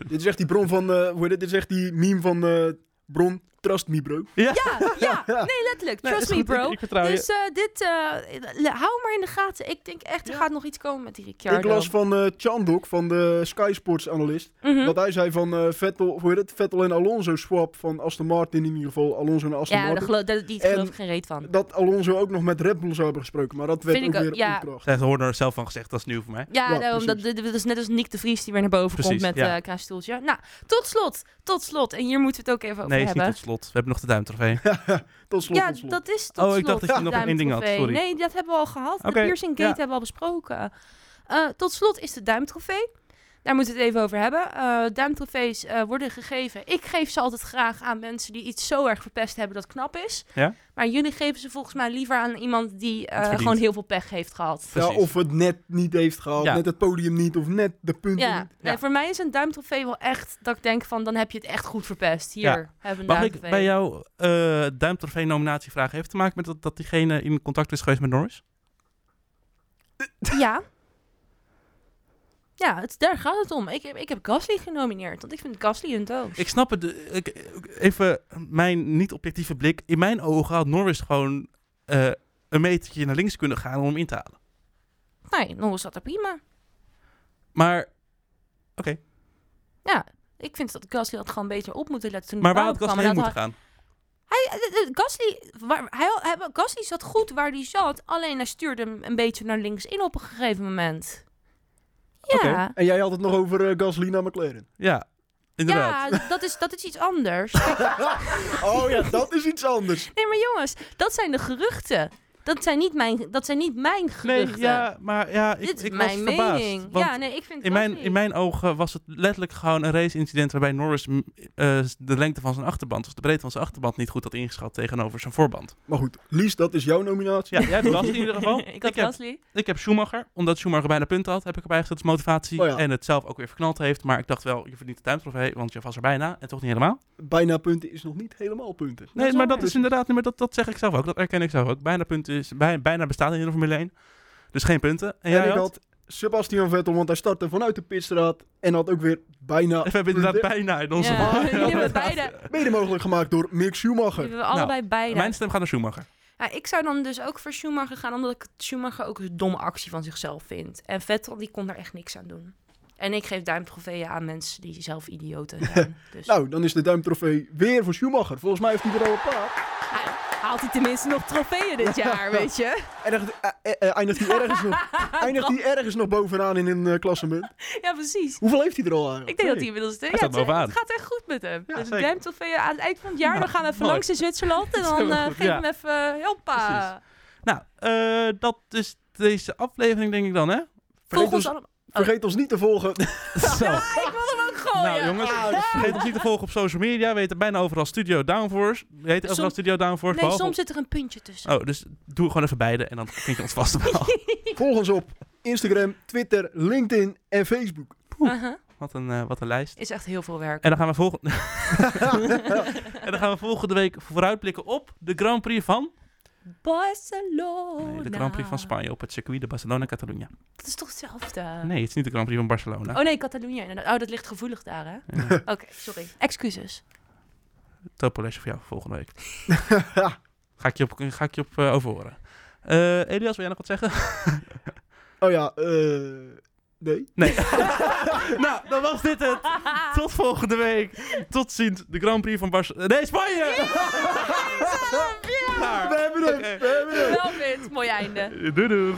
dit is echt die bron van... eh, hoe heet het? Dit is echt die meme van eh, bron Trust Me Bro. Ja, Ja, ja. Ja. Nee, letterlijk. Nee, Trust me, goed, bro. Ik, vertrouw. Dus eh, dit, eh, hou maar in de gaten. Ik denk echt, er Ja. gaat nog iets komen met die Ricciardo. Ik las van eh Chandok, van de Sky Sports analist, Mhm. dat hij zei van eh, Vettel, of hoe heet het? Vettel en Alonso swap van Aston Martin in ieder geval. Alonso naar Aston Ja, Martin. geloof, daar, geloof ik geen reet van. Dat Alonso ook nog met Red Bull zou hebben gesproken, maar dat werd Vind ook ik ook, weer ja. ontkracht. Zij hoorden er zelf van gezegd, dat is nieuw voor mij. Ja, Ja, daarom, dat, is net als Nick de Vries die weer naar boven Precies, komt met ja. eh. Nou, tot slot, tot slot. En hier moeten we het ook even over Nee, hebben. tot slot. We hebben nog de duimtrofee. Tot slot, ja, tot slot. dat is tot Oh, ik slot. dacht dat je nog één ding had, sorry. Nee, dat hebben we al gehad. Oké, De Piercing Gate ja. hebben we al besproken. Eh, tot slot is de duimtrofee. Daar moeten we het even over hebben. Eh duimtrofees eh, worden gegeven. Ik geef ze altijd graag aan mensen die iets zo erg verpest hebben dat knap is. Ja? Maar jullie geven ze volgens mij liever aan iemand die eh, gewoon heel veel pech heeft gehad. Ja, of het net niet heeft gehaald, Ja. net het podium niet, of net de punten Ja, niet. nee, Ja. voor mij is een duimtrofee wel echt dat ik denk van dan heb je het echt goed verpest. Hier Ja. hebben we een Mag ik bij jouw eh duimtrofee nominatie vragen? Heeft het te maken met dat, dat diegene in contact is geweest met Norris? Ja. Ja, het, daar gaat het om. Ik heb, ik heb Gasly genomineerd, want ik vind Gasly een doos. Ik snap het. Ik, even mijn niet-objectieve blik. In mijn ogen had Norris gewoon eh, een metertje naar links kunnen gaan om hem in te halen. Nee, Norris zat er prima. Maar, Ja, ik vind dat Gasly had gewoon beter op moeten letten toen maar waar had. Gasly En heen moeten gaan? Hij, eh, eh, Gasly, waar, hij, hij- Gasly zat goed waar hij zat, alleen hij stuurde hem een beetje naar links in op een gegeven moment. Ja, En jij had het nog over Gasly naar McLaren. Ja, inderdaad. ja dat, is, dat is iets anders. Oh ja, dat is iets anders. nee, maar jongens, dat zijn de geruchten. Dat zijn niet mijn, dat zijn niet mijn nee, geruchten. ja, maar ja, ik, Dit is ik was mijn verbaasd. mening. Want Ja, nee, ik vind in, mijn, in mijn ogen was het letterlijk gewoon een race-incident waarbij Norris eh, de lengte van zijn achterband, dus de breedte van zijn achterband, niet goed had ingeschat tegenover zijn voorband. Maar goed, Lies, dat is jouw nominatie. Ja, jij hebt in ieder geval. ik had heb, Gasly. ik heb Schumacher, omdat Schumacher bijna punten had, heb ik erbij gezet als motivatie. Oh ja. En het zelf ook weer verknald heeft. Maar ik dacht wel, je verdient de tuintrofee, want je was er bijna. En toch niet helemaal. Bijna punten is nog niet helemaal punten. Nee, maar dat is inderdaad, nee, maar dat, dat zeg ik zelf ook. Dat erken ik zelf ook. Bijna punten is, bij, bijna bestaat in de Formule 1. Dus geen punten. En En jij ik had? had Sebastian Vettel, want hij startte vanuit de pitstraat en had ook weer bijna We hebben inderdaad bijna in onze... Ja, hebben beide, mede mogelijk gemaakt door Mick jullie Schumacher. hebben allebei beide. Mijn stem gaat naar Schumacher. Ja, ik zou dan dus ook voor Schumacher gaan, omdat ik Schumacher ook een domme actie van zichzelf vind. En Vettel, die kon daar echt niks aan doen. En ik geef duimtrofeeën aan mensen die zelf idioten zijn. Dus Nou, dan is de duimtrofee weer voor Schumacher. Volgens mij heeft hij er al een paar. Ha- haalt hij tenminste nog trofeeën dit jaar, weet je? Eindigt, eh, eh, eh, eindigt, hij, ergens nog, eindigt hij ergens nog bovenaan in een eh, klassement? Ja, precies. Hoeveel heeft hij er al eigenlijk? Ik denk dat hij inmiddels... Ja, staat het, bovenaan. het gaat echt goed met hem. Ja, dus de zeker. duimtrofeeën aan het eind van het jaar, Nou, dan gaan we even mooi. langs in Zwitserland. En dan eh goed, geef ja. hem even... Hoppa. Nou, eh, dat is deze aflevering denk ik dan, hè? Volg ons- ons allemaal... Vergeet ons niet te volgen. Zo. Ja, ik wil Nou jongens, vergeet ons niet te volgen op social media. We heten bijna overal Studio Downforce. We heten overal Studio Downforce. Nee, behalve soms zit er een puntje tussen. Oh, dus doe gewoon even beide en dan vind je ons vast wel. Volg ons op Instagram, Twitter, LinkedIn en Facebook. Wat een, eh, wat een lijst. Is echt heel veel werk. En dan gaan we volgende... en dan gaan we volgende week vooruitblikken op de Grand Prix van... Barcelona. Nee, de Grand Prix van Spanje op het circuit de Barcelona-Catalunya. Dat is toch hetzelfde? Nee, het is niet de Grand Prix van Barcelona. Oh nee, Catalunya. Oh, dat ligt gevoelig daar, hè? Ja. Oké, sorry. Excuses. Topolesje voor jou volgende week. Ga ik je op, ga ik je op eh, overhoren. Eh, Elias, wil jij nog wat zeggen? Oh ja, eh... nee. Nee. nou, dan was dit het. Tot volgende week. Tot ziens. De Grand Prix van Barcelona. Nee, Spanje! Klaar. We hebben hem, Oké. we hebben hem. Wel wit. Mooi einde. Doei doei.